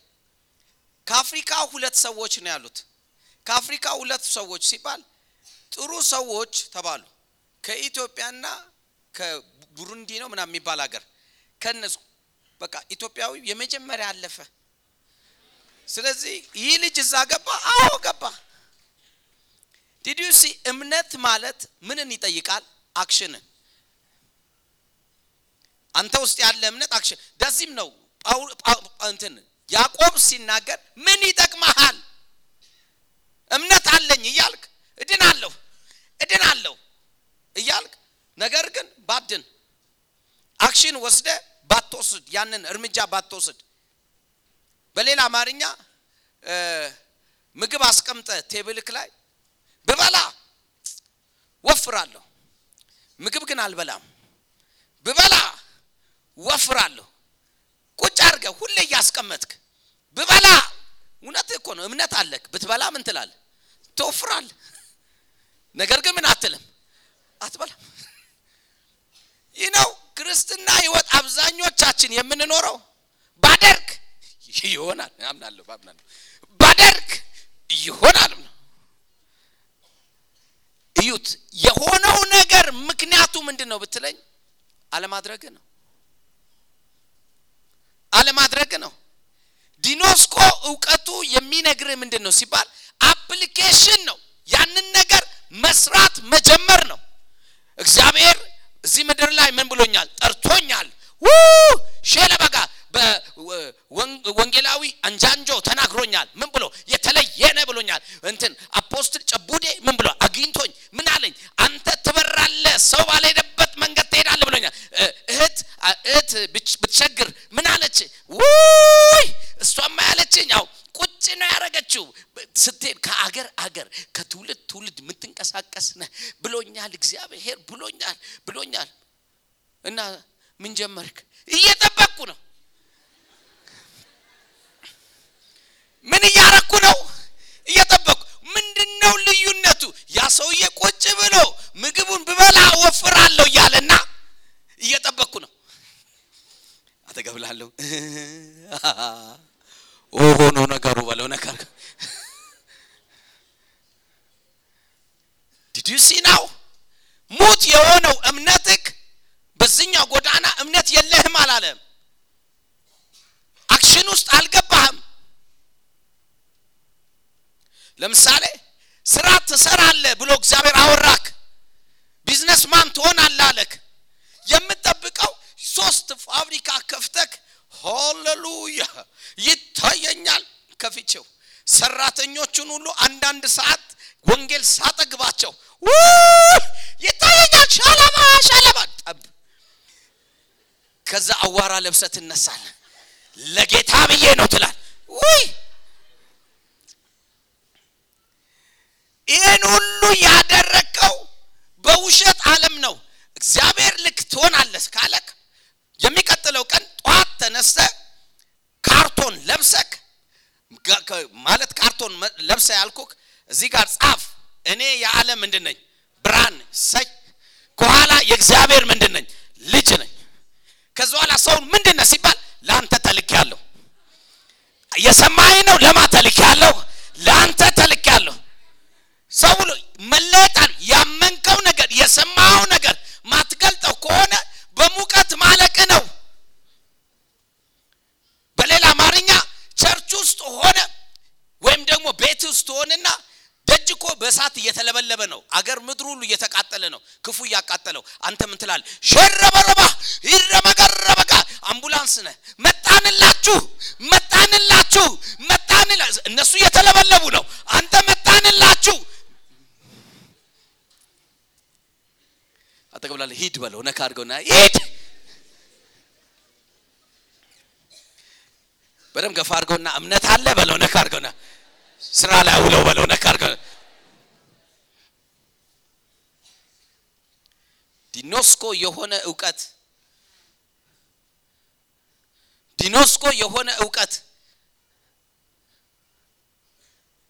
B: ከአፍሪካ ሁለት ሰዎች ነው ያሉት። ከአፍሪካ ሁለት ሰዎች ሲባል ጥሩ ሰዎች ተባሉ። ከኢትዮጵያና ከቡሩንዲ ነው ምናምን የሚባል ሀገር። ከነሱ በቃ ኢትዮጵያዊ የመጀመሪያ አለፈ። ስለዚህ ይህ ልጅ እዛ ገባ? አዎ ገባ። ዲዲዩሲ እምነት ማለት ምንን ይጠይቃል? action ን አንተ ውስጥ ያለ እምነት action። ለዚህም ነው እንትን ያዕቆብ ሲናገር ምን ይጠቅመሃል? እምነት አለኝ እያልክ እድን አለሁ እያልክ ነገር ግን ባድን። action ወስደ ባትወስድ ያንን እርምጃ ባትወስድ። በሌላ አማርኛ ምግብ አስቀምጠ table ክ ላይ ብበላ ወፍራለሁ። ምግብ ግን አልበላም። ብበላ ወፍራለሁ። ቁጭ አድርገ ሁሌ እያስቀመጥክ ብበላ። እውነት እኮ ነው እምነት አለክ። ብትበላ ምን ትላል ትወፍራል ነገር ግን ምን አትልም? አትበላም። ይህ ነው ክርስትና ህይወት አብዛኞቻችን የምንኖረው ባደርግ ይሆናል። አምናለሁ አምናለሁ። ባደርግ ይሆናል እዩት የሆነው ነገር ምክንያቱ ምንድን ነው ብትለኝ አለማድረግ ነው። አለማድረግ ነው። ጊኖስኮ እውቀቱ የሚነግር ምንድን ነው ሲባል application ነው። ያንን ነገር መስራት መጀመር ነው። እግዚአብሔር እዚህ ምድር ላይ ምን ብሎኛል? ጠርቶኛል። ው ሼለበጋ በወንጌላዊ አንጃንጆ ተናግሮኛል። ምን ብሎ? የተለየነ ብሎኛል። እንትን አፖስትል ጨቡዴ ምን ብሎ? አግኝቶኝ ምን አለኝ? አንተ ትበራለ ሰው ባልሄደበት መንገድ ትሄዳለ ብሎኛል። እህት እህት ብትቸግር ምን አለች? ውይ እሷማ ያለችኝ ያው ቁጭ ነው ያደረገችው። ስትሄድ ከአገር አገር ከትውልድ ትውልድ የምትንቀሳቀስ ነህ። ብሎኛል እግዚአብሔር ብሎኛል ብሎኛል። እና ምን ጀመርክ? እየጠበቅኩ ነው። ምን እያረኩ ነው? እየጠበቅኩ። ምንድን ነው ልዩነቱ? ያ ሰውዬ ቁጭ ብሎ ምግቡን ብበላ ወፍራለሁ እያለና እየጠበቅኩ ነው። አተገብላለሁ ሆኖ ነገሩ በለው ነገር። Did you see now ሙት የሆነው እምነትክ በዚህኛው ጎዳና እምነት የለህም አላለም። action ውስጥ አልገባህም። ለምሳሌ ስራ ትሰራለህ ብሎ እግዚአብሔር አወራክ። businessman ትሆናለህ አለክ። የምጠብቀው ሶስት ፋብሪካ ከፍተክ ሃሌሉያ! ይታየኛል ከፊቼው። ሰራተኞቹን ሁሉ አንዳንድ ሰዓት ወንጌል ሳጠግባቸው ይታየኛል! ሻለባ ሻለባ ጠብ። ከዛ አዋራ ለብሰ ትነሳለ ለጌታ ብዬ ነው ትላል ውይ! ይህን ሁሉ ያደረግከው በውሸት ዓለም ነው። እግዚአብሔር ልክ ትሆናለስ ካለክ ተነስተ ካርቶን ለብሰክ ማለት ካርቶን ለብሰ ያልኩክ እዚህ ጋር ጻፍ። እኔ የዓለም ምንድን ነኝ? ብርሃን ሰይ ከኋላ የእግዚአብሔር ምንድን ነኝ? ልጅ ነኝ። ከዚ በኋላ ሰውን ምንድን ነ ሲባል ለአንተ ተልክ ያለሁ የሰማይ ነው ለማ ተልክ ያለሁ ለአንተ ተልክ ያለሁ ሰው ብሎ ያመንከው ነገር የሰማው ነገር ማትገልጠው ከሆነ በሙቀት ማለቅ ነው በሌላ አማርኛ church ውስጥ ሆነ ወይም ደግሞ ቤት ውስጥ ሆንና ደጅ እኮ በእሳት እየተለበለበ ነው። አገር ምድሩ ሁሉ እየተቃጠለ ነው። ክፉ እያቃጠለው አንተ ምን ትላል ሸረበረባ ይረመገረበጋ አምቡላንስ ነህ። መጣንላችሁ መጣንላችሁ መጣንላ እነሱ እየተለበለቡ ነው። አንተ መጣንላችሁ። አጠገብህ ላለ ሂድ በለው ነካ አድርገውና ሂድ! በደም ገፋ አድርገውና እምነት አለ በለው ነካ አድርገውና ስራ ላይ ውለው በለው ነካ አድርገው ጊኖስኮ የሆነ እውቀት ጊኖስኮ የሆነ እውቀት።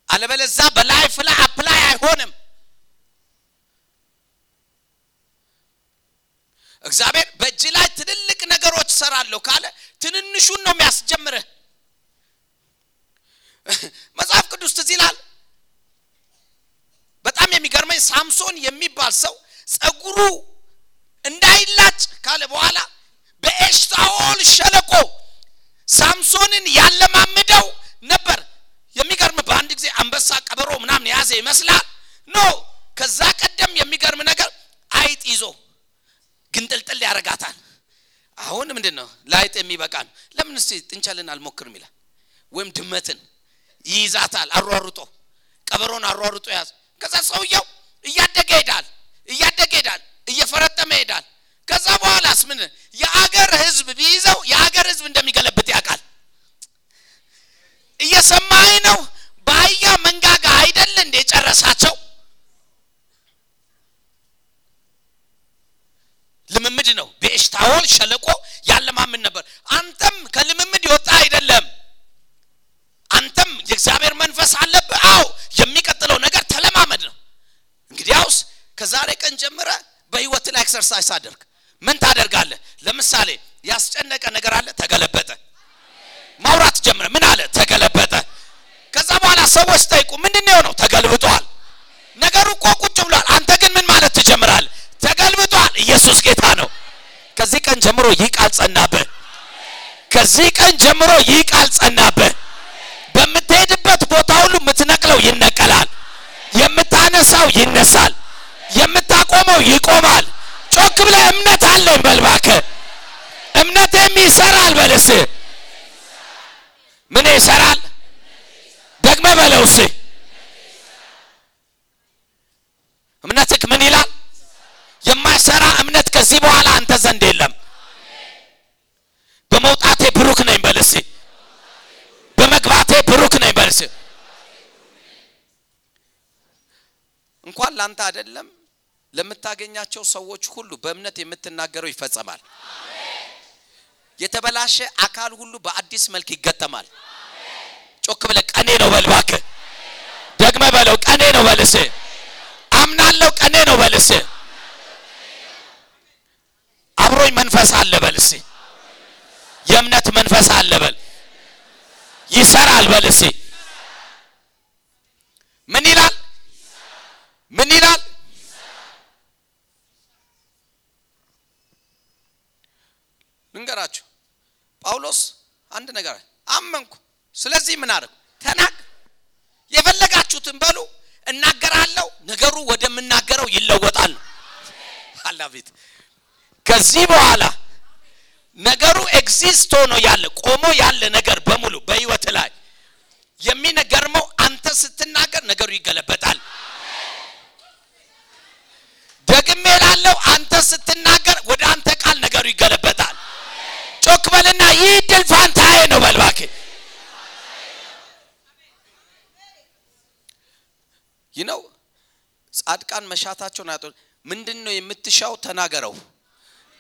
B: አለበለዛ በ life ላይ apply አይሆንም። እግዚአብሔር በእጅ ላይ ትልልቅ ነገሮች ሰራለሁ ካለ ትንንሹን ነው የሚያስጀምርህ። መጽሐፍ ቅዱስ ትዝ ይላል? በጣም የሚገርመኝ ሳምሶን የሚባል ሰው ጸጉሩ እንዳይላጭ ካለ በኋላ በኤሽታኦል ሸለቆ ሳምሶንን ያለማምደው ነበር። የሚገርም በአንድ ጊዜ አንበሳ ቀበሮ ምናምን የያዘ ይመስላል። No ከዛ ቀደም የሚገርም ነገር አይጥ ይዞ ግንጥልጥል ያረጋታል አሁን ምንድን ነው ለአይጥ የሚበቃን ለምን? እስቲ ጥንቸልን አልሞክርም ይላል። ወይም ድመትን ይይዛታል አሯሩጦ ቀበሮን አሯሩጦ ያዝ። ከዛ ሰውየው እያደገ ሄዳል እያደገ ሄዳል እየፈረጠመ ሄዳል ከዛ በኋላስ ምን የአገር ህዝብ ቢይዘው የአገር ህዝብ እንደሚገለብጥ ያውቃል። እየሰማኝ ነው? በአህያ መንጋጋ አይደል እንደ ጨረሳቸው ልምምድ ነው። በኤሽታኦል ሸለቆ ያለማምን ነበር። አንተም ከልምምድ የወጣ አይደለም። አንተም የእግዚአብሔር መንፈስ አለብህ። አው የሚቀጥለው ነገር ተለማመድ ነው። እንግዲያውስ ከዛሬ ቀን ጀምረ በህይወት ላይ exercise አድርግ። ምን ታደርጋለህ? ለምሳሌ ያስጨነቀ ነገር አለ ተገለበጠ። ማውራት ጀምረ ምን አለ? ተገለበጠ። ከዛ በኋላ ሰዎች ጠይቁ ምንድን ነው ተገልብጧል። ነገሩ እኮ ቁጭ ብሏል። አንተ ግን ምን ማለት ትጀምራል ተገልብጧል። ኢየሱስ ጌታ ነው። ከዚህ ቀን ጀምሮ ይህ ቃል ጸናብህ። ከዚህ ቀን ጀምሮ ይህ ቃል ጸናብህ። በምትሄድበት ቦታ ሁሉ የምትነቅለው ይነቀላል። የምታነሳው ይነሳል የቆመው ይቆማል። ጮክ ብለህ እምነት አለኝ በል እባክህ። ይሰራል በል ምን ይሰራል ደግመህ በለው እስኪ። ምን ይላል? የማይሰራ እምነት ከዚህ በኋላ አንተ ዘንድ የለም። በመውጣቴ ብሩክ ነኝ በል በመግባቴ ብሩክ ነኝ በል እንኳን ላንተ አይደለም ለምታገኛቸው ሰዎች ሁሉ በእምነት የምትናገረው ይፈጸማል። የተበላሸ አካል ሁሉ በአዲስ መልክ ይገጠማል። ጮክ ብለ ቀኔ ነው በልባክ ደግመ በለው ቀኔ ነው በልስ። አምናለው ቀኔ ነው በልስ። አብሮኝ መንፈስ አለ በልስ። የእምነት መንፈስ አለ በል። ይሰራል በልስ። ምን ይላል? ምን ይላል ልንገራችሁ ጳውሎስ አንድ ነገር አመንኩ። ስለዚህ ምን አደረጉ ተናግ የፈለጋችሁትን በሉ እናገራለሁ። ነገሩ ወደምናገረው ይለወጣል። አላቤት ከዚህ በኋላ ነገሩ ኤግዚስት ሆኖ ያለ ቆሞ ያለ ነገር በሙሉ በህይወት ላይ የሚነገርመው አንተ ስትናገር ነገሩ ይገለበጣል። ደግሜ ላለው አንተ ስትናገር ወደ አንተ ቃል ነገሩ ይገለበጣል። ጮክ በልና ይህ ድል ፋንታዬ ነው በልባክ ይህ ነው ጻድቃን መሻታቸውን አያጡ ምንድን ነው የምትሻው? ተናገረው።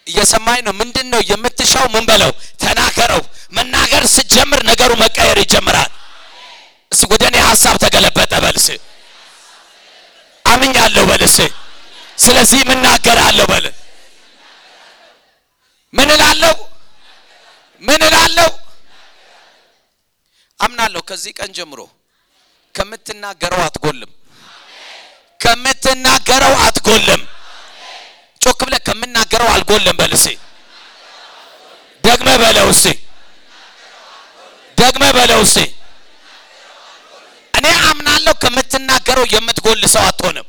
B: እየሰማኝ ነው። ምንድን ነው የምትሻው? ምን በለው? ተናገረው። መናገር ስትጀምር ነገሩ መቀየር ይጀምራል። እስ ወደ እኔ ሀሳብ ተገለበጠ በልስ አምኛለሁ በልስ ስለዚህ ምናገራለሁ በል። ምን እላለሁ? ምን እላለሁ? አምናለሁ። ከዚህ ቀን ጀምሮ ከምትናገረው አትጎልም ከምትናገረው አትጎልም። ጮክ ብለ ከምናገረው አልጎልም በልሴ ደግመ በለው እስቲ ደግመ በለው እስቲ እኔ አምናለሁ ከምትናገረው የምትጎል ሰው አትሆንም።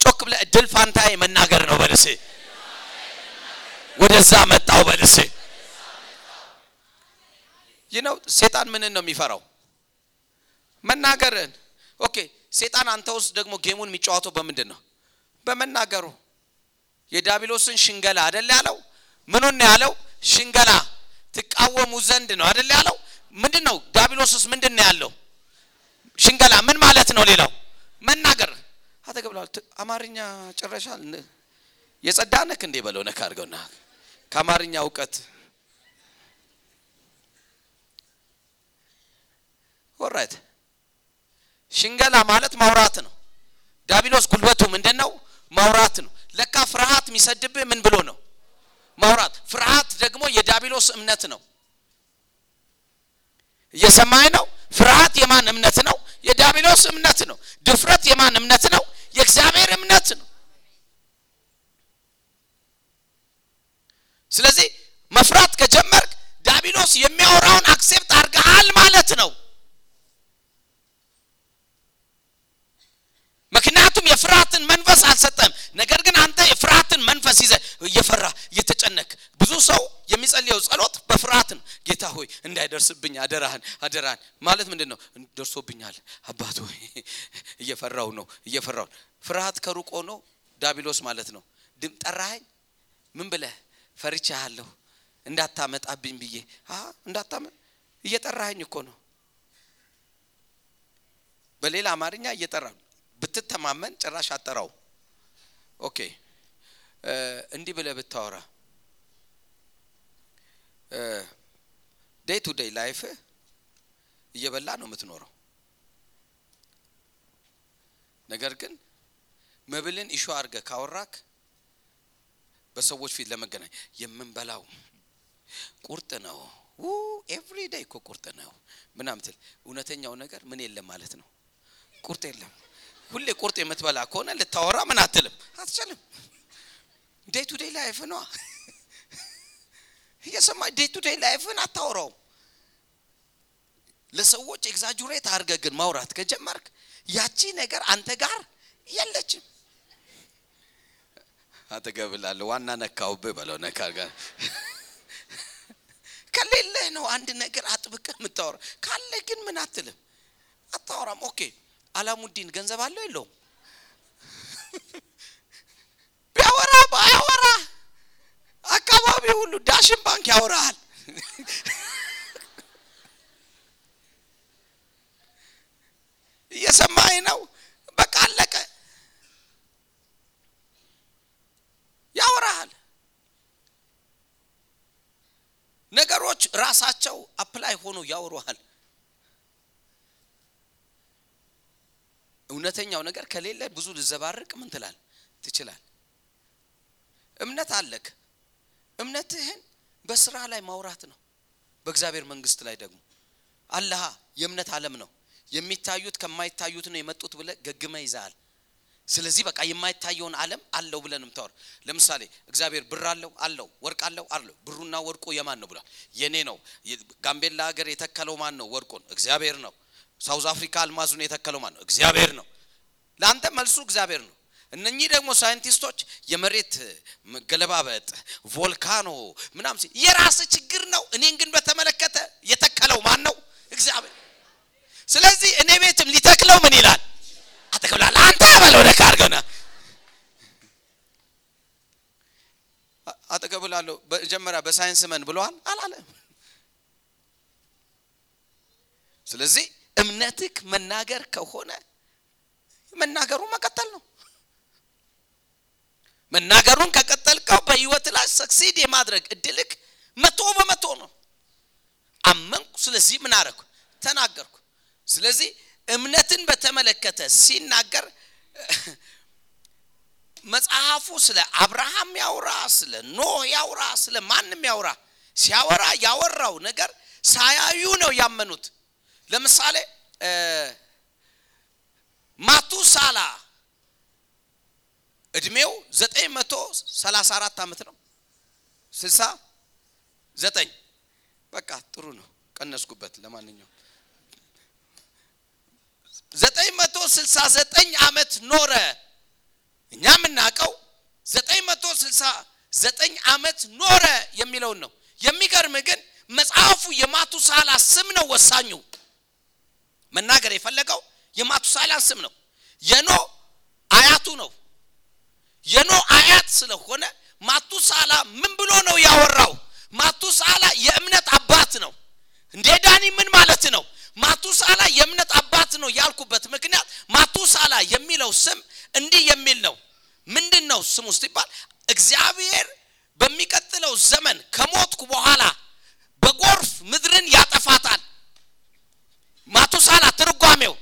B: ጮክ ብለ እድል ፋንታዬ መናገር ነው በልሴ ወደዛ መጣው በልሴ ይህ ነው ሴጣን ምንን ነው የሚፈራው? መናገርን። ኦኬ ሴጣን አንተ ውስጥ ደግሞ ጌሙን የሚጫወተው በምንድን ነው? በመናገሩ። የዳቢሎስን ሽንገላ አደለ ያለው? ምኑን ያለው? ሽንገላ። ትቃወሙ ዘንድ ነው አደለ ያለው? ምንድን ነው? ዳቢሎስስ ምንድን ነው ያለው? ሽንገላ ምን ማለት ነው ሌላው? መናገር። አተገብላል አማርኛ ጭረሻል የጸዳ ነክ እንዴ በለው ነክ አድርገውና ከአማርኛ እውቀት። Alright ሽንገላ ማለት ማውራት ነው። ዳቢሎስ ጉልበቱ ምንድን ነው ማውራት ነው። ለካ ፍርሃት የሚሰድብህ ምን ብሎ ነው? ማውራት። ፍርሃት ደግሞ የዳቢሎስ እምነት ነው። እየሰማኝ ነው? ፍርሃት የማን እምነት ነው? የዳቢሎስ እምነት ነው። ድፍረት የማን እምነት ነው? የእግዚአብሔር እምነት ነው። ስለዚህ መፍራት ከጀመርክ ዳቢሎስ የሚያወራውን accept አድርገሃል ማለት ነው ምክንያቱም የፍርሃትን መንፈስ አልሰጠም ነገር ግን አንተ የፍርሃትን መንፈስ ይዘ እየፈራ እየተጨነክ ብዙ ሰው የሚጸልየው ጸሎት በፍርሃት ነው። ጌታ ሆይ እንዳይደርስብኝ አደራህን አደራህን ማለት ምንድን ነው ደርሶብኛል አባት ሆይ እየፈራው ነው እየፈራው ፍርሃት ከሩቆ ነው ዳቢሎስ ማለት ነው። ድም ጠራኸኝ? ምን ብለህ ፈርቻለሁ እንዳታመጣብኝ ብዬ እንዳታመ እየጠራኸኝ እኮ ነው። በሌላ አማርኛ እየጠራ ብትተማመን ጭራሽ አጠራው። OK። እንዲህ ብለ ብታወራ። day to day life እየበላ ነው የምትኖረው። ነገር ግን መብልን issue አድርገ ካወራክ በሰዎች ፊት ለመገናኝ የምንበላው ቁርጥ ነው። every day እኮ ቁርጥ ነው ምናምን ትል። እውነተኛው ነገር ምን የለም ማለት ነው። ቁርጥ የለም ሁሌ ቁርጥ የምትበላ ከሆነ ልታወራ ምን አትልም? አትችልም። day to day life ነዋ። እየሰማ day to day life ን አታወራው ለሰዎች exaggerate አድርገ ግን ማውራት ከጀመርክ ያቺ ነገር አንተ ጋር የለችም። አጠገብላለሁ ዋና ነካውብህ በለው ነካ ጋር። ከሌለህ ነው አንድ ነገር አጥብቀህ የምታወራ። ካለ ግን ምን አትልም፣ አታወራም። OK አላሙዲን ገንዘብ አለው የለውም? ቢያወራ ባያወራ አካባቢ ሁሉ ዳሽን ባንክ ያወራሃል። እየሰማኝ ነው። በቃ አለቀ። ያወራሃል። ነገሮች ራሳቸው አፕላይ ሆኖ ያወሩሃል። እውነተኛው ነገር ከሌለ ብዙ ልዘባርቅ ምን ትላል ትችላል። እምነት አለክ። እምነትህን በስራ ላይ ማውራት ነው። በእግዚአብሔር መንግስት ላይ ደግሞ አለሃ የእምነት ዓለም ነው። የሚታዩት ከማይታዩት ነው የመጡት ብለ ገግመ ይዛል። ስለዚህ በቃ የማይታየውን ዓለም አለው ብለን ምታወር። ለምሳሌ እግዚአብሔር ብር አለው አለው፣ ወርቅ አለው አለው። ብሩና ወርቁ የማን ነው ብሏል? የኔ ነው። ጋምቤላ ሀገር የተከለው ማን ነው? ወርቁን እግዚአብሔር ነው። ሳውዝ አፍሪካ አልማዙን የተከለው ማን ነው? እግዚአብሔር ነው። ለአንተ መልሱ እግዚአብሔር ነው። እነኚህ ደግሞ ሳይንቲስቶች የመሬት ገለባበጥ ቮልካኖ ምናምን ሲል የራስ ችግር ነው። እኔን ግን በተመለከተ የተከለው ማን ነው? እግዚአብሔር። ስለዚህ እኔ ቤትም ሊተክለው ምን ይላል አጠቅላላ አንተ በለው ነካ አጠገብላለሁ። መጀመሪያ በሳይንስ መን ብለዋል አላለም። ስለዚህ እምነትክ መናገር ከሆነ መናገሩ መቀጠል ነው። መናገሩን ከቀጠልከው በህይወት ላይ ሰክሲድ የማድረግ እድልክ መቶ በመቶ ነው። አመንኩ። ስለዚህ ምን አረኩ? ተናገርኩ። ስለዚህ እምነትን በተመለከተ ሲናገር መጽሐፉ ስለ አብርሃም ያውራ፣ ስለ ኖህ ያውራ፣ ስለ ማንም ያውራ፣ ሲያወራ ያወራው ነገር ሳያዩ ነው ያመኑት። ለምሳሌ ማቱሳላ እድሜው 934 ዓመት ነው። 69 በቃ ጥሩ ነው፣ ቀነስኩበት። ለማንኛውም 969 ዓመት ኖረ። እኛ የምናውቀው 969 ዓመት ኖረ የሚለውን ነው። የሚገርም ግን መጽሐፉ የማቱሳላ ስም ነው ወሳኙ። መናገር የፈለገው የማቱሳላን ስም ነው። የኖ አያቱ ነው። የኖ አያት ስለሆነ ማቱሳላ ምን ብሎ ነው ያወራው? ማቱሳላ የእምነት አባት ነው። እንዴ ዳኒ ምን ማለት ነው? ማቱሳላ የእምነት አባት ነው ያልኩበት ምክንያት ማቱሳላ የሚለው ስም እንዲህ የሚል ነው። ምንድን ነው ስሙ ሲባል እግዚአብሔር በሚቀጥለው ዘመን ከሞትኩ በኋላ በጎርፍ ምድርን ያጠፋታል። ማቱሳላ ትርጓሜው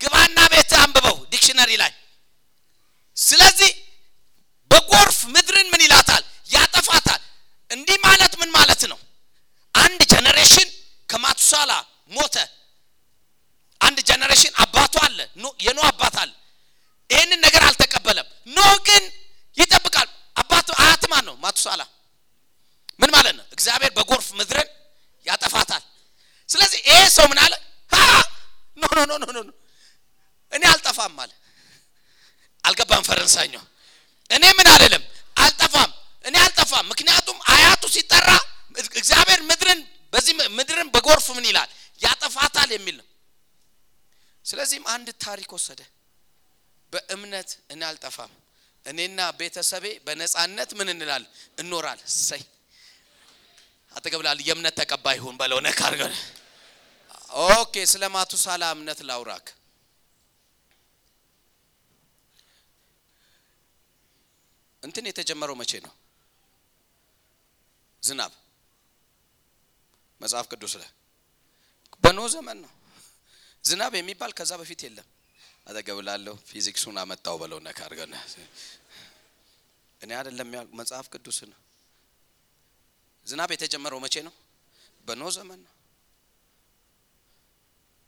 B: ግባና ቤት አንብበው dictionary ላይ። ስለዚህ በጎርፍ ምድርን ምን ይላታል? ያጠፋታል። እንዲህ ማለት ምን ማለት ነው? አንድ generation ከማቱሳላ ሞተ። አንድ generation አባቱ አለ፣ የኖ አባት አለ። ይህንን ነገር አልተቀበለም። ኖ ግን ይጠብቃል። አባቱ አያት ማን ነው? ማቱሳላ። ምን ማለት ነው? እግዚአብሔር በጎርፍ ምድርን ያጠፋታል። ስለዚህ ይሄ ሰው ምን አለ? no no no no no እኔ አልጠፋም አለ። አልገባም ፈረንሳይኛው። እኔ ምን አይደለም አልጠፋም፣ እኔ አልጠፋም። ምክንያቱም አያቱ ሲጠራ እግዚአብሔር ምድርን በዚህ ምድርን በጎርፍ ምን ይላል ያጠፋታል የሚል ነው። ስለዚህም አንድ ታሪክ ወሰደ። በእምነት እኔ አልጠፋም፣ እኔና ቤተሰቤ በነፃነት ምን እንላል እኖራል። say አጠገብላል የእምነት ተቀባይ ይሁን በለው ነካ OK ስለ ማቱሳላ እምነት ላውራክ። እንትን የተጀመረው መቼ ነው? ዝናብ መጽሐፍ ቅዱስ ላይ በኖ ዘመን ነው። ዝናብ የሚባል ከዛ በፊት የለም። አጠገብ ላለሁ ፊዚክሱን አመጣው በለው ነካ አድርገን እኔ አይደለም ያ መጽሐፍ ቅዱስ ነው። ዝናብ የተጀመረው መቼ ነው? በኖ ዘመን ነው።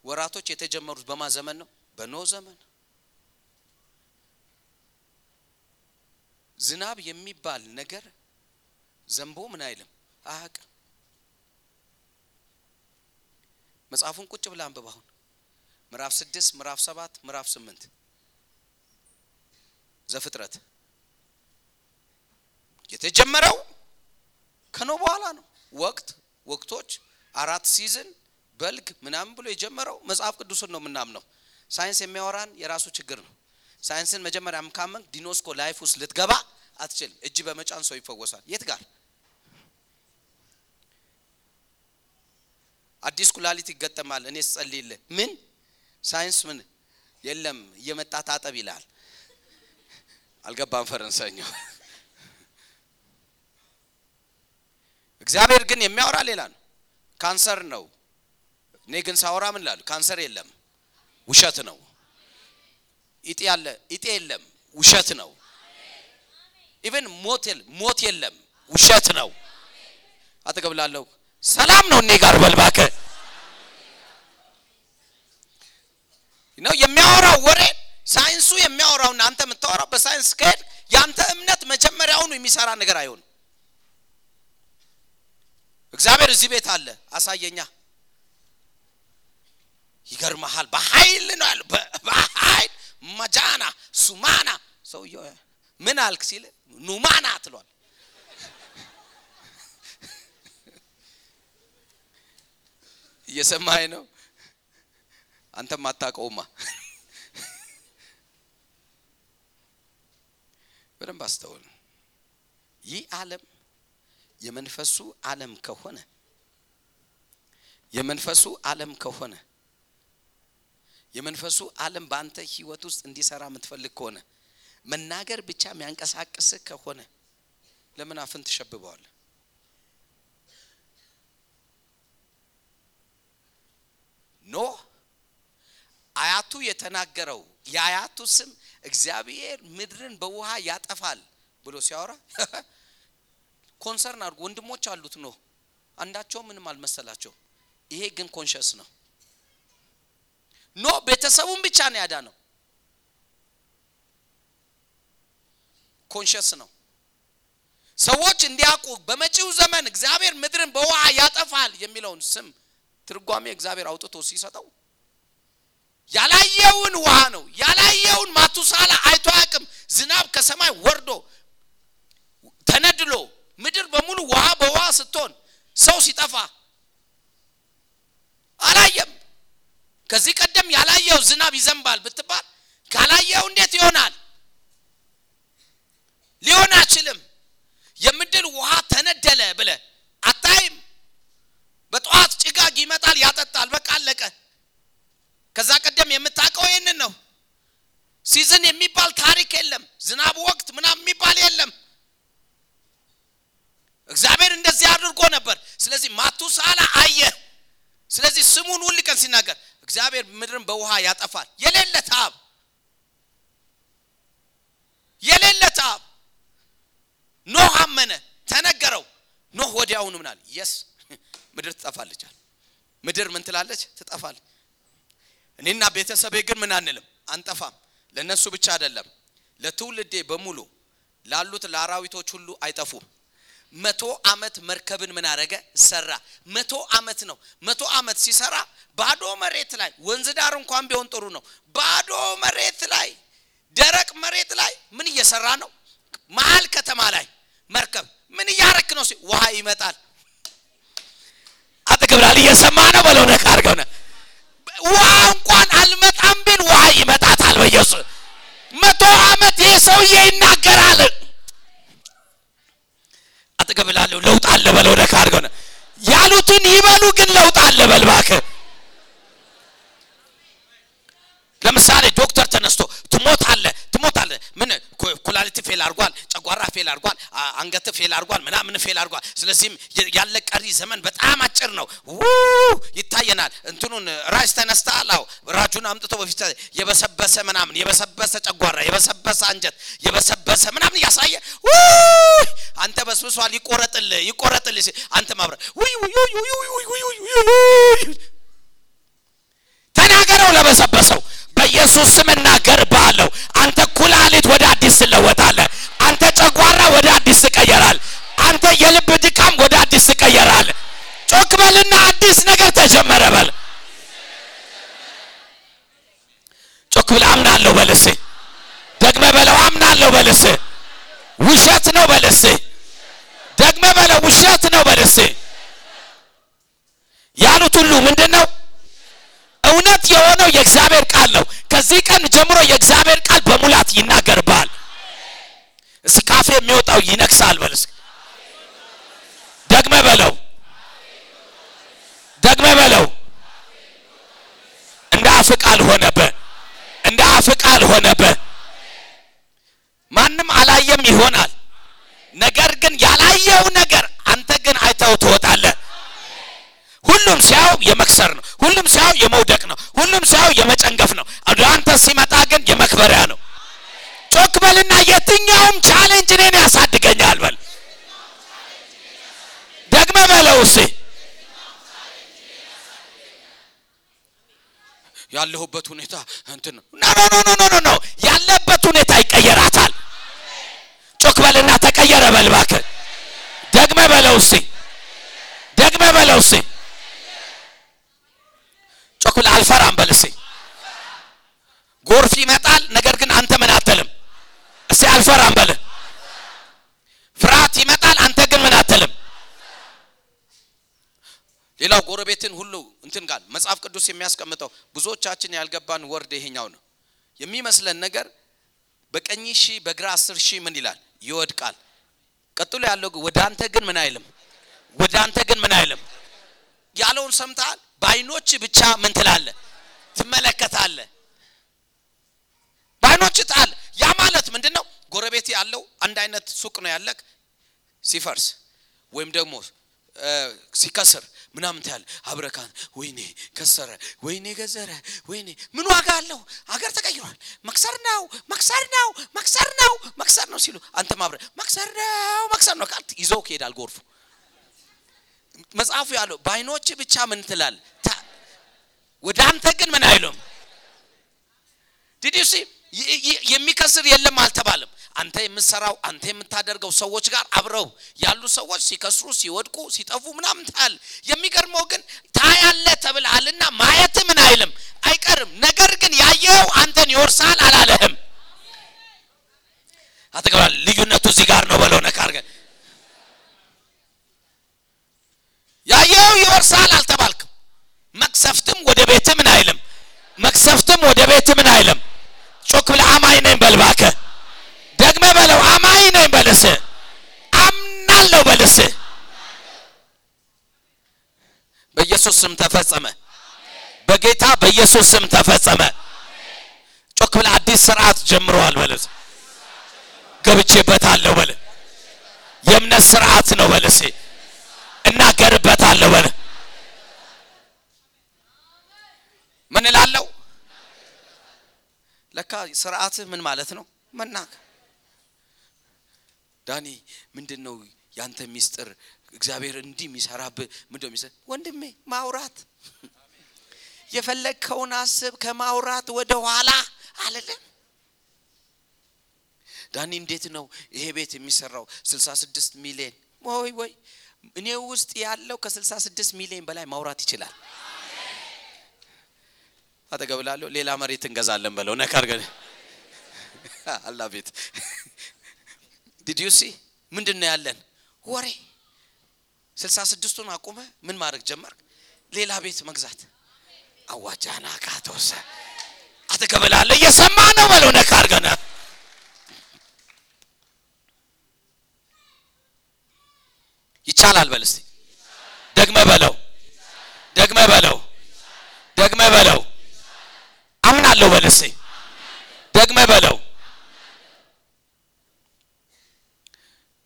B: ወራቶች የተጀመሩት በማ ዘመን ነው? በኖ ዘመን። ዝናብ የሚባል ነገር ዘንቦ ምን አይልም አያውቅም። መጽሐፉን ቁጭ ብለህ አንብብ። አሁን ምዕራፍ ስድስት ምዕራፍ ሰባት ምዕራፍ ስምንት ዘፍጥረት የተጀመረው ከኖ በኋላ ነው። ወቅት ወቅቶች አራት season በልግ ምናምን ብሎ የጀመረው መጽሐፍ ቅዱስን ነው የምናምነው። ሳይንስ የሚያወራን የራሱ ችግር ነው። ሳይንስን መጀመሪያ ካመንክ ጊኖስኮ life ውስጥ ልትገባ አትችልም። እጅ በመጫን ሰው ይፈወሳል። የት ጋር አዲስ ኩላሊት ይገጠማል። እኔ ስጸልይልህ ምን ሳይንስ ምን የለም እየመጣ ታጠብ ይላል። አልገባም ፈረንሳይኛው። እግዚአብሔር ግን የሚያወራ ሌላ ነው። ካንሰር ነው። እኔ ግን ሳወራ ምን ላሉ ካንሰር የለም ውሸት ነው። እጢ ያለ እጢ የለም ውሸት ነው። even ሞት ሞት የለም ውሸት ነው። አጠገብ ላለው ሰላም ነው እኔ ጋር በልባከ ነው የሚያወራው ወሬ ሳይንሱ የሚያወራውና አንተ የምታወራው በሳይንስ ከሄድ ያንተ እምነት መጀመሪያውኑ የሚሰራ ነገር አይሆንም። እግዚአብሔር እዚህ ቤት አለ አሳየኛ። ይገርመሃል። በኃይል ነው ያለው። በኃይል መጃና ሱማና ሰውየው ምን አልክ ሲል ኑማና ትሏል። እየሰማኸኝ ነው? አንተም አታውቀውማ። በደንብ አስተውል። ይህ ዓለም የመንፈሱ ዓለም ከሆነ የመንፈሱ ዓለም ከሆነ የመንፈሱ ዓለም በአንተ ህይወት ውስጥ እንዲሰራ የምትፈልግ ከሆነ መናገር ብቻ የሚያንቀሳቅስህ ከሆነ ለምን አፍን ትሸብበዋል? ኖህ አያቱ የተናገረው የአያቱ ስም እግዚአብሔር ምድርን በውሃ ያጠፋል ብሎ ሲያወራ concern አድርጎ ወንድሞች አሉት ኖህ አንዳቸው ምንም አልመሰላቸው። ይሄ ግን conscious ነው። ኖ ቤተሰቡን ብቻ ነው ያዳነው። conscious ነው። ሰዎች እንዲያውቁ በመጪው ዘመን እግዚአብሔር ምድርን በውሃ ያጠፋል የሚለውን ስም ትርጓሜ እግዚአብሔር አውጥቶ ሲሰጠው ያላየውን ውሃ ነው። ያላየውን ማቱሳላ አይቶ አያውቅም። ዝናብ ከሰማይ ወርዶ ተነድሎ ምድር በሙሉ ውሃ በውሃ ስትሆን ሰው ሲጠፋ አላየም። ከዚህ ቀደም ያላየው ዝናብ ይዘንባል ብትባል ካላየው እንዴት ይሆናል? ሊሆን አይችልም። የምድር ውሃ ተነደለ ብለ አታይም። በጠዋት ጭጋግ ይመጣል፣ ያጠጣል። በቃ አለቀ። ከዛ ቀደም የምታውቀው ይህንን ነው። ሲዝን የሚባል ታሪክ የለም። ዝናብ ወቅት ምናምን የሚባል የለም። እግዚአብሔር እንደዚህ አድርጎ ነበር። ስለዚህ ማቱሳላ አየ። ስለዚህ ስሙን ሁል ቀን ሲናገር እግዚአብሔር ምድርን በውሃ ያጠፋል። የሌለ ታብ የሌለ ታብ ኖህ አመነ፣ ተነገረው። ኖህ ወዲያውኑ ምናል የስ ምድር ትጠፋለች። ምድር ምን ትላለች? ትጠፋለች። እኔና ቤተሰቤ ግን ምን አንልም፣ አንጠፋም። ለነሱ ብቻ አይደለም፣ ለትውልዴ በሙሉ ላሉት ለአራዊቶች ሁሉ አይጠፉም። መቶ ዓመት መርከብን ምን አረገ? ሰራ። መቶ ዓመት ነው። መቶ ዓመት ሲሰራ ባዶ መሬት ላይ ወንዝ ዳር እንኳን ቢሆን ጥሩ ነው። ባዶ መሬት ላይ ደረቅ መሬት ላይ ምን እየሰራ ነው? መሀል ከተማ ላይ መርከብ ምን እያረክ ነው? ውሃ ይመጣል። አጠገብላል እየሰማ ነው በለው ነካ አድርገው ነ ውሃ እንኳን አልመጣም ቢል ውሃ ይመጣታል። በኢየሱስ መቶ ዓመት ይህ ሰውዬ ይናገራል። አጠገብ ላለው ለውጥ አለ በለው ነካ አድርገው ነ ያሉትን ይበሉ ግን ለውጥ አለ በል እባክህ። ለምሳሌ ዶክተር ተነስቶ ትሞታለህ ትሞታለህ ምን ኩላሊት fail አድርጓል፣ ጨጓራ fail አድርጓል፣ አንጀት fail አድርጓል፣ ምናምን fail አድርጓል። ስለዚህም ያለ ቀሪ ዘመን በጣም አጭር ነው። ው ይታየናል። እንትኑን ራጅ ተነስተሃል። ራጁን አምጥቶ በፊት የበሰበሰ ምናምን የበሰበሰ ጨጓራ፣ የበሰበሰ አንጀት፣ የበሰበሰ ምናምን እያሳየ አንተ በስብሷል፣ ይቆረጥልህ ይቆረጥልህ አንተ ማብረ ተናገረው ለበሰበሰው በኢየሱስ ስም እናገርብሃለሁ። አንተ ኩላሊት ወደ አዲስ አንተ ጨጓራ ወደ አዲስ ትቀየራል። አንተ የልብ ድካም ወደ አዲስ ትቀየራል። ጮክ በልና አዲስ ነገር ተጀመረ በል። ጮክ ብለህ አምናለሁ በል እስኪ በለው። አምናለሁ በል ውሸት ነው በል ደግመ በለው። ውሸት ነው በል ያሉት ሁሉ ምንድን ነው? እውነት የሆነው የእግዚአብሔር ቃል ነው። ከዚህ ቀን ጀምሮ የእግዚአብሔር ቃል በሙላት ይናገርባል። እስኪ የሚወጣው ይነግሳል በል ደግመ በለው። ደግመ በለው። እንደ አፍ ቃል እንደ አፍ ቃል ማንም አላየም ይሆናል። ነገር ግን ያላየው ነገር አንተ ግን አይተው ትወጣለህ። ሁሉም ሲያው የመክሰር ነው። ሁሉም ሲያው የመውደቅ ነው። ሁሉም ሲያው የመጨንገፍ ነው በልና የትኛውም challenge እኔን ያሳድገኛል በል። ደግመ በለው እስኪ ያለሁበት ሁኔታ እንትን no no no no no ያለበት ሁኔታ ይቀየራታል። ጮክ በልና ተቀየረ በል ደግመ በለው እስኪ ደግመ በለው እስኪ ጮክ ብለህ አልፈራም በል እስኪ ጎርፍ ይመጣል ነገር ግን አንተ ምን አትልም እስቲ አልፈራም በል ፍርሃት ይመጣል አንተ ግን ምን አትልም ሌላው ጎረቤትን ሁሉ እንትን ጋር መጽሐፍ ቅዱስ የሚያስቀምጠው ብዙዎቻችን ያልገባን ወርድ ይሄኛው ነው። የሚመስለን ነገር በቀኝ ሺህ በግራ አስር ሺህ ምን ይላል? ይወድቃል። ቀጥሎ ያለው ወደ አንተ ግን ምን አይልም? ወደ አንተ ግን ምን አይልም? ያለውን ሰምተሃል? በአይኖች ብቻ ምን ትላለ ትመለከታለ በአይኖች ጣል ያ ማለት ምንድን ነው ጎረቤት ያለው አንድ አይነት ሱቅ ነው ያለክ ሲፈርስ ወይም ደግሞ ሲከስር ምናምን ታያለ አብረካን ወይኔ ከሰረ ወይኔ ገዘረ ወይኔ ምን ዋጋ አለው? አገር ተቀይሯል። መክሰር ነው መክሰር ነው መክሰር ነው መክሰር ነው ሲሉ አንተ ማብረ መክሰር ነው መክሰር ነው ቃል ይዘው ይሄዳል ጎርፉ። መጽሐፉ ያለው በአይኖች ብቻ ምን ትላል? ወደ አንተ ግን ምን አይሉም? ዲዲሲ የሚከስር የለም አልተባለም አንተ የምትሰራው አንተ የምታደርገው ሰዎች ጋር አብረው ያሉ ሰዎች ሲከስሩ ሲወድቁ ሲጠፉ ምናምን ታያል የሚገርመው ግን ታያለ ተብልሃልና ማየት ምን አይልም አይቀርም። ነገር ግን ያየው አንተን ይወርሳል አላለህም። አትገባል ልዩነቱ እዚህ ጋር ነው በለው ነካ ያየው ይወርሳል አልተባልክም መቅሰፍትም ወደ ቤት ምን አይልም መቅሰፍትም ወደ ቤት ምን አይልም ጮክ ብለህ አማኝ ነኝ በልባከ ደግመ በለው አማኝ ነኝ በልስ አምናለሁ በልስ በኢየሱስ ስም ተፈጸመ። በጌታ በኢየሱስ ስም ተፈጸመ። ጮክ ብለህ አዲስ ስርዓት ጀምረዋል በልስ ገብቼበታለሁ በል። የእምነት ስርዓት ነው በልስ እናገርበታለሁ በል። ምን እላለሁ? ለካ ስርዓትህ ምን ማለት ነው? መናገር። ዳኒ ምንድን ነው ያንተ ሚስጥር እግዚአብሔር እንዲህ የሚሰራብህ ምንድ ሚስጥር ወንድሜ ማውራት። የፈለግከውን አስብ ከማውራት ወደ ኋላ አለለም ዳኒ እንዴት ነው ይሄ ቤት የሚሰራው? 66 ሚሊዮን ወይ ወይ እኔ ውስጥ ያለው ከ66 ሚሊዮን በላይ ማውራት ይችላል። አጠገብላለሁ ሌላ መሬት እንገዛለን በለው። ነካር ገ አላ ቤት። ዲዲዩሲ ምንድን ነው ያለን? ወሬ ስልሳ ስድስቱን አቁመ ምን ማድረግ ጀመር ሌላ ቤት መግዛት። አዋጃና ካቶሰ። አጠገብላለሁ እየሰማ ነው በለው ገነ ይቻላል በል እስቲ። ደግመ በለው። ደግመ በለው። ደግመ በለው። አምናለሁ በል እስቲ። ደግመ በለው።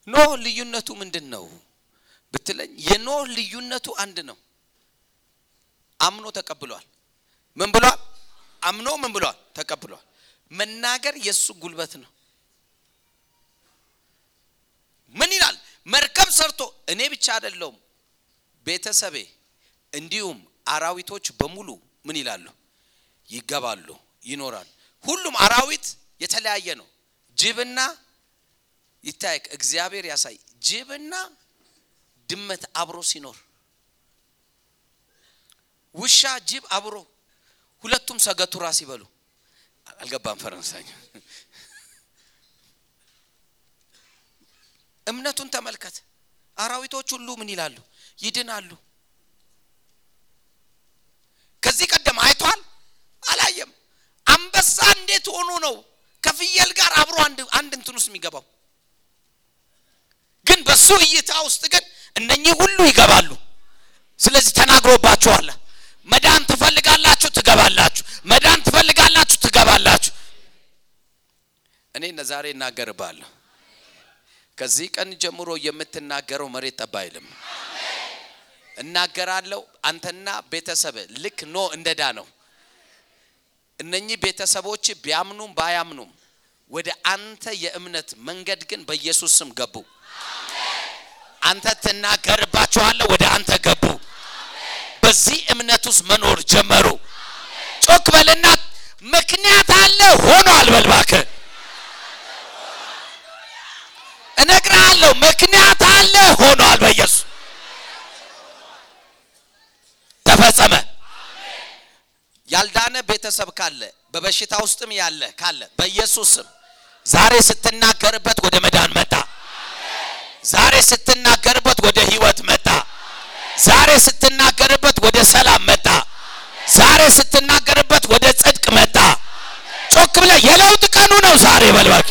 B: ኖህ ልዩነቱ ምንድን ነው ብትለኝ የኖህ ልዩነቱ አንድ ነው። አምኖ ተቀብሏል። ምን ብሏል? አምኖ ምን ብሏል? ተቀብሏል። መናገር የእሱ ጉልበት ነው። ምን ይላል? መርከብ ሰርቶ እኔ ብቻ አይደለውም ቤተሰቤ እንዲሁም አራዊቶች በሙሉ ምን ይላሉ? ይገባሉ ይኖራሉ። ሁሉም አራዊት የተለያየ ነው። ጅብና ይታይ እግዚአብሔር ያሳይ። ጅብና ድመት አብሮ ሲኖር ውሻ ጅብ አብሮ ሁለቱም ሰገቱራ ሲበሉ። አልገባም ፈረንሳይ። እምነቱን ተመልከት። አራዊቶች ሁሉ ምን ይላሉ? ይድናሉ። ከዚህ ቀደም አይቷል? አላየም። አንበሳ አንበሳ እንዴት ሆኖ ነው ከፍየል ጋር አብሮ አንድ አንድ እንትን ውስጥ የሚገባው? ግን በሱ እይታ ውስጥ ግን እነኚህ ሁሉ ይገባሉ። ስለዚህ ተናግሮባችኋል። መዳን ትፈልጋላችሁ፣ ትገባላችሁ። መዳን ትፈልጋላችሁ፣ ትገባላችሁ። እኔ ዛሬ እናገርባለሁ። ከዚህ ቀን ጀምሮ የምትናገረው መሬት ጠብ አይልም። እናገራለሁ። አንተና ቤተሰብ ልክ ኖ እንደዳ ነው። እነኚህ ቤተሰቦች ቢያምኑም ባያምኑም ወደ አንተ የእምነት መንገድ ግን በኢየሱስ ስም ገቡ። አንተ ትናገርባቸዋለህ፣ ወደ አንተ ገቡ። በዚህ እምነት ውስጥ መኖር ጀመሩ። ጮክ በልና ምክንያት አለ ሆኗል በል እነግርሃለሁ ምክንያት አለ ሆኗል። በኢየሱስ ተፈጸመ። ያልዳነ ቤተሰብ ካለ በበሽታ ውስጥም ያለ ካለ በኢየሱስ ስም ዛሬ ስትናገርበት ወደ መዳን መጣ። ዛሬ ስትናገርበት ወደ ህይወት መጣ። ዛሬ ስትናገርበት ወደ ሰላም መጣ። ዛሬ ስትናገርበት ወደ ጽድቅ መጣ። ጮክ ብለህ የለውጥ ቀኑ ነው ዛሬ በልባክ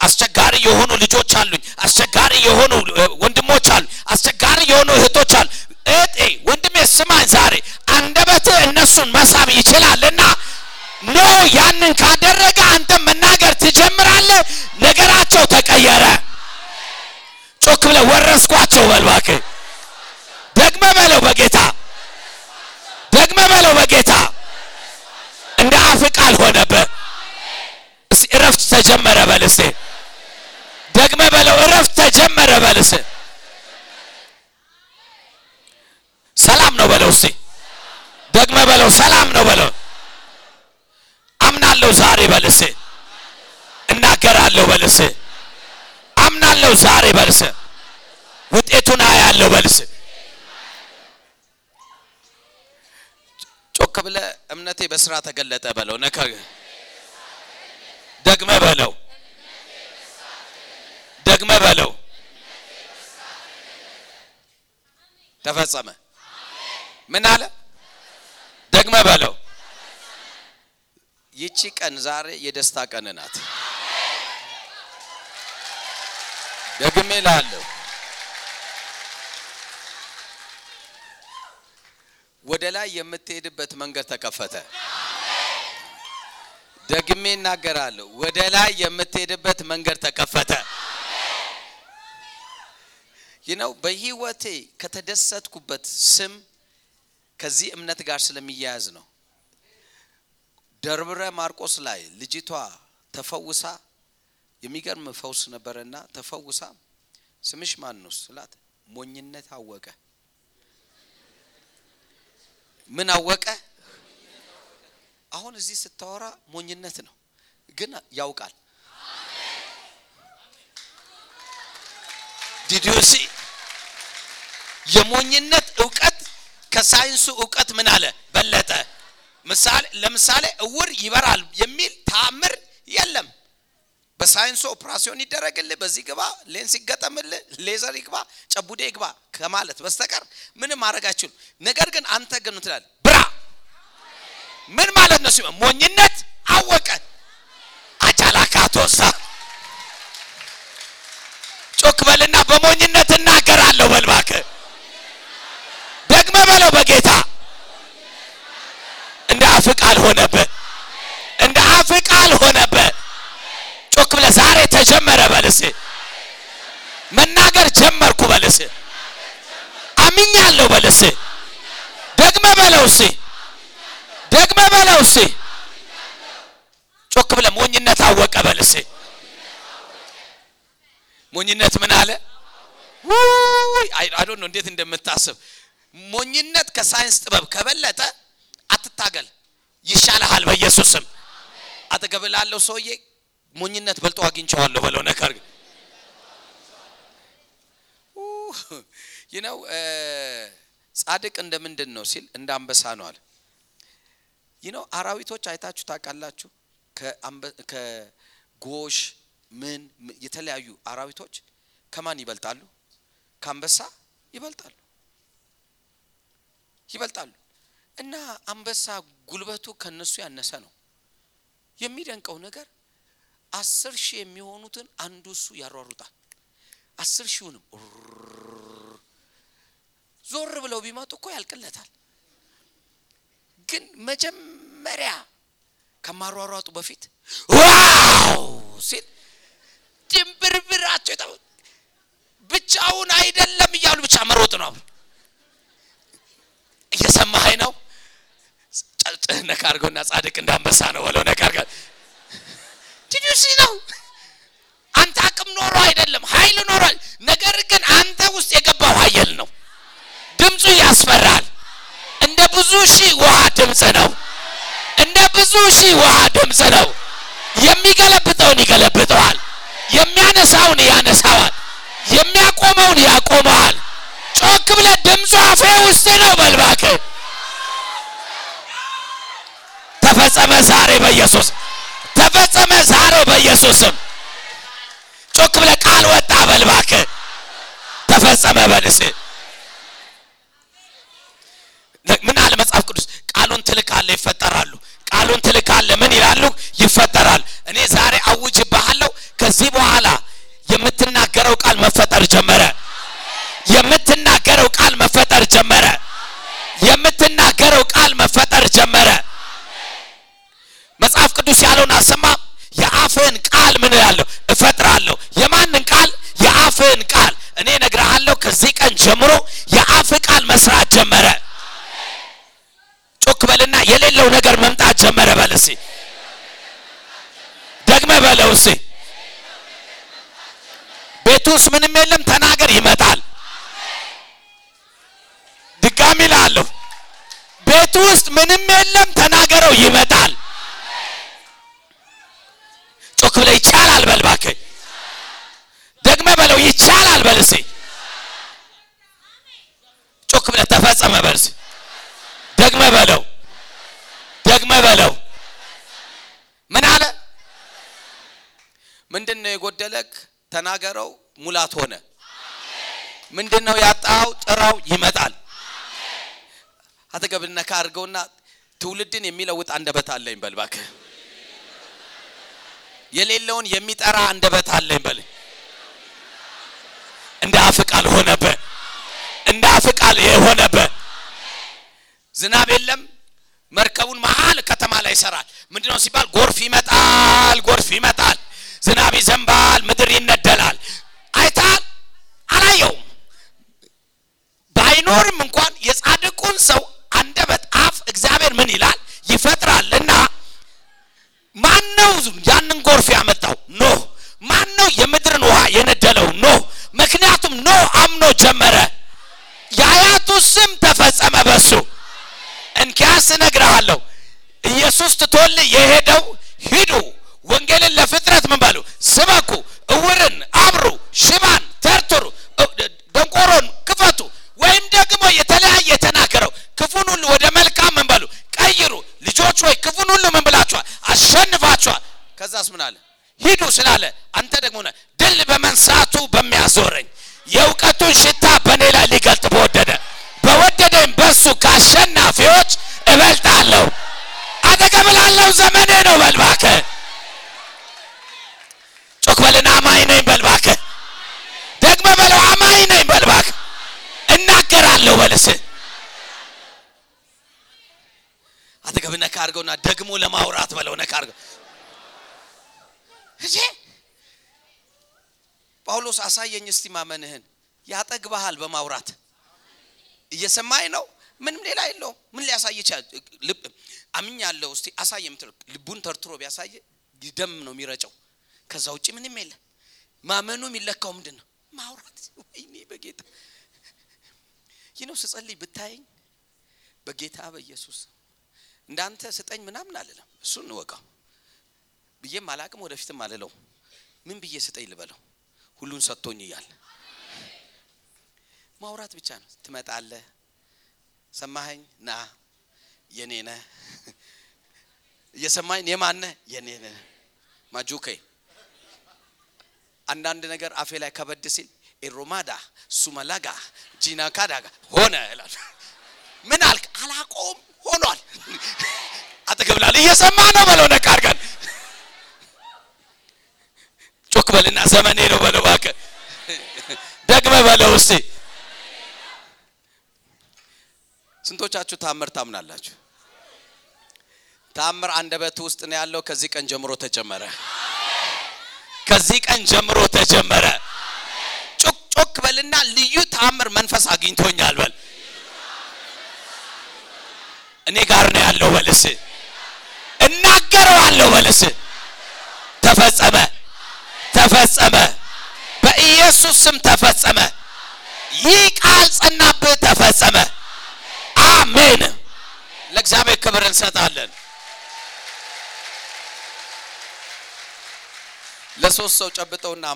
B: አስቸጋሪ የሆኑ ልጆች አሉኝ። አስቸጋሪ የሆኑ ወንድሞች አሉ። አስቸጋሪ የሆኑ እህቶች አሉ። እህቴ ወንድሜ ስማኝ፣ ዛሬ አንደበትህ እነሱን መሳብ ይችላልና ኖ ያንን ካደረገ አንተ መናገር ትጀምራለህ። ነገራቸው ተቀየረ። ጮክ ብለህ ወረስኳቸው በል እባክህ። ደግመ በለው በጌታ ደግመ በለው በጌታ እንደ አፍ ቃል ሆነብህ። እረፍት ተጀመረ በል እስቲ ደግመ በለው እረፍት ተጀመረ በል እስቲ ሰላም ነው በለው እስቲ ደግመ በለው ሰላም ነው በለው አምናለሁ ዛሬ በል እስቲ እናገራለሁ በል እስቲ አምናለሁ ዛሬ በል እስቲ ውጤቱን አያለሁ በል እስቲ ጮክ ብለህ እምነቴ በስራ ተገለጠ በለው ነከ ደግመ በለው ደግመ በለው ተፈጸመ። ምን አለ? ደግመ በለው። ይቺ ቀን ዛሬ የደስታ ቀን ናት። ደግሜ ላለሁ ወደ ላይ የምትሄድበት መንገድ ተከፈተ። ደግሜ እናገራለሁ። ወደ ላይ የምትሄድበት መንገድ ተከፈተ። ይህ ነው በህይወቴ ከተደሰትኩበት ስም ከዚህ እምነት ጋር ስለሚያያዝ ነው። ደብረ ማርቆስ ላይ ልጅቷ ተፈውሳ የሚገርም ፈውስ ነበረና ተፈውሳ ስምሽ ማን ነው ስላት ሞኝነት አወቀ። ምን አወቀ? አሁን እዚህ ስታወራ ሞኝነት ነው፣ ግን ያውቃል። did you see የሞኝነት እውቀት ከሳይንሱ እውቀት ምን አለ በለጠ። ምሳሌ ለምሳሌ እውር ይበራል የሚል ተአምር የለም። በሳይንሱ ኦፕራሲዮን ይደረግልህ፣ በዚህ ግባ፣ ሌንስ ይገጠምልህ፣ ሌዘር ይግባ፣ ጨቡዴ ይግባ ከማለት በስተቀር ምንም ማድረግ ነገር ግን አንተ ግን ትላለህ? ብራ! ምን ማለት ነው ሲሆን? ሞኝነት አወቀ። አቻላካቶሳ ጮክ በልና በሞኝነት እናገራለሁ በል ዛሬ ተጀመረ በልስ መናገር ጀመርኩ በልስ አምኛለሁ በልስ ደግመ በለው እስቲ ደግመ በለው እስቲ ጮክ ብለህ ሞኝነት አወቀ በልስ ሞኝነት ምን አለ? I don't እንዴት እንደምታስብ። ሞኝነት ከሳይንስ ጥበብ ከበለጠ አትታገል። ይሻልሃል በኢየሱስ ስም። አጠገብ ላለው ሰውዬ ሞኝነት በልጦ አግኝቼዋለሁ በለው ነካር ይህ ነው ጻድቅ እንደ ምንድን ነው ሲል እንደ አንበሳ ነው አለ። ይህ ነው አራዊቶች አይታችሁ ታውቃላችሁ? ከጎሽ ምን የተለያዩ አራዊቶች ከማን ይበልጣሉ? ከአንበሳ ይበልጣሉ። ይበልጣሉ። እና አንበሳ ጉልበቱ ከነሱ ያነሰ ነው። የሚደንቀው ነገር አስር ሺህ የሚሆኑትን አንዱ እሱ ያሯሩጣል። አስር ሺውንም ዞር ብለው ቢመጡ እኮ ያልቅለታል። ግን መጀመሪያ ከማሯሯጡ በፊት ዋው ሲል ድንብርብራቸው የጠ- ብቻውን አይደለም እያሉ ብቻ መሮጥ ነው። እየሰማኸኝ ነው? ጨልጥህ ነካ ጻድቅ እንዳንበሳ ነው በለው። ነካ ዲዱሲ ነው። አንተ አቅም ኖሮ አይደለም ኃይል ኖሮ ነገር ግን አንተ ውስጥ የገባው ኃይል ነው። ድምፁ ያስፈራል። እንደ ብዙ ሺህ ውሃ ድምፅ ነው። እንደ ብዙ ሺህ ውሃ ድምፅ ነው። የሚገለብጠውን ይገለብጠዋል። የሚያነሳውን ያነሳዋል። የሚያቆመውን ያቆመዋል። ጮክ ብለህ ድምፁ አፌ ውስጥ ነው በልባክ ተፈጸመ ዛሬ በኢየሱስ ተፈጸመ ዛሬ በኢየሱስም። ጮክ ብለህ ቃል ወጣ በልባክ ተፈጸመ በልስ ምን አለ መጽሐፍ ቅዱስ? ቃሉን ትልካለ ይፈጠራሉ። ቃሉን ትልካለ ምን ይላሉ? ይፈጠራል። እኔ ዛሬ አውጅብሃለሁ። ከዚህ በኋላ የምትናገረው ቃል መፈጠር ጀመረ። የምትናገረው ቃል መፈጠር ጀመረ። የምትናገረው ቃል መፈጠር ጀመረ። መጽሐፍ ቅዱስ ያለውን አሰማ። የአፍህን ቃል ምን እላለሁ? እፈጥራለሁ። የማንን ቃል? የአፍህን ቃል። እኔ እነግርሃለሁ ከዚህ ቀን ጀምሮ የአፍ ቃል መስራት ጀመረ። ጮክ በልና የሌለው ነገር መምጣት ጀመረ በል እስኪ። ደግመ በለው እስኪ። ቤት ውስጥ ምንም የለም። ተናገር ይመጣል። ድጋሚ ላለሁ ቤት ውስጥ ምንም የለም። ተናገረው ይመጣል ጮክ ብለ ይቻላል በል እባክህ ደግመ በለው ይቻላል በል እስኪ ጮክ ብለ ተፈጸመ በል እስኪ ደግመ በለው ደግመ በለው ምን አለ ምንድን የጎደለክ ተናገረው ሙላት ሆነ። ምንድን ነው ያጣው ጥራው ይመጣል። አጠገብ ነካ አድርገውና ትውልድን የሚለውጥ አንደበት አለኝ በል እባክህ። የሌለውን የሚጠራ አንደበት አለኝ በል። እንደ አፍ ቃል እንደ አፍ ቃል ዝናብ የለም። መርከቡን መሀል ከተማ ላይ ይሰራል። ምንድነው ሲባል? ጎርፍ ይመጣል ጎርፍ ይመጣል ዝናብ ይዘንባል ምድር ይነደላል። አይታል? አላየውም። ባይኖርም እንኳን የጻድቁን ሰው አንደበት አፍ እግዚአብሔር ምን ይላል? ይፈጥራል እና ማን ያንን ጎርፍ ያመጣው? ኖህ። ማን ነው የምድርን ውሃ የነደለው? ኖህ። ምክንያቱም ኖህ አምኖ ጀመረ። የአያቱ ስም ተፈጸመ በሱ። እንኪያስ እነግርሃለሁ። ኢየሱስ ትቶል የሄደው ሂዱ። ወንጌልን በሉ ስበኩ እውርን አብሩ ሽባን ተርትሩ ደንቆሮን ክፈቱ ወይም ደግሞ የተለያየ የተናገረው ክፉን ሁሉ ወደ መልካም ምን በሉ ቀይሩ። ልጆች ወይ ክፉን ሁሉ ምን አሸንፋችኋል። ከዛስ ምን አለ? ሂዱ ስላለ አንተ ደግሞ ድል በመንሳቱ በሚያዞረኝ የእውቀቱን ሽታ በእኔ ላይ ሊገልጥ በወደደ በወደደኝ በሱ ከአሸናፊዎች እበልጣለሁ። አጠገብ ላለው ዘመኔ ነው በልባከ ጮክ በልና አማኝ ነኝ በልባከ ደግመ በለው አማኝ ነኝ በልባከ እናገራለሁ በልስ አጠገብ ነካ አድርገውና ደግሞ ለማውራት በለው ነካ አድርገው። እጄ ጳውሎስ አሳየኝ እስቲ ማመንህን። ያጠግባሃል በማውራት። እየሰማኝ ነው? ምንም ሌላ የለውም። ምን ሊያሳይ ይችላል? አምኛለሁ። እስቲ አሳየ የምትለው ልቡን ተርትሮ ቢያሳየ ደም ነው የሚረጨው። ከዛ ውጭ ምንም የለ ማመኑ የሚለካው ምንድን ነው ማውራት። ወይኔ በጌታ ነው ስጸልይ ብታየኝ? በጌታ በኢየሱስ እንዳንተ ስጠኝ ምናምን አልለም እሱን እንወቀው ብዬም አላቅም ወደፊትም አልለው ምን ብዬ ስጠኝ ልበለው? ሁሉን ሰጥቶኝ እያለ ማውራት ብቻ ነው። ትመጣለህ ሰማኸኝ? ና የኔ እየሰማኝ የማነ የኔ ነህ። ማጁኬ አንዳንድ ነገር አፌ ላይ ከበድ ሲል ኤሮማዳ ሱመላጋ ጂናካዳጋ ሆነ እላለሁ ምን አልክ? አላቆም ሆኗል። አጠገብላል እየሰማ ነው በለው። ነቃ አድርገን ጮክ በልና ዘመኔ ነው በለው። እባክህ ደግመ በለው እስቲ። ስንቶቻችሁ ታምር ታምናላችሁ? ታምር አንደበት ውስጥ ነው ያለው። ከዚህ ቀን ጀምሮ ተጀመረ። ከዚህ ቀን ጀምሮ ተጀመረ። በልና ልዩ ታምር መንፈስ አግኝቶኛል በል። እኔ ጋር ነው ያለው በልስ እናገረዋለሁ በልስ ተፈጸመ ተፈጸመ በኢየሱስ ስም ተፈጸመ። ይህ ቃል ጸናብህ ተፈጸመ። አሜን። ለእግዚአብሔር ክብር እንሰጣለን። ለሶስት ሰው ጨብጠውና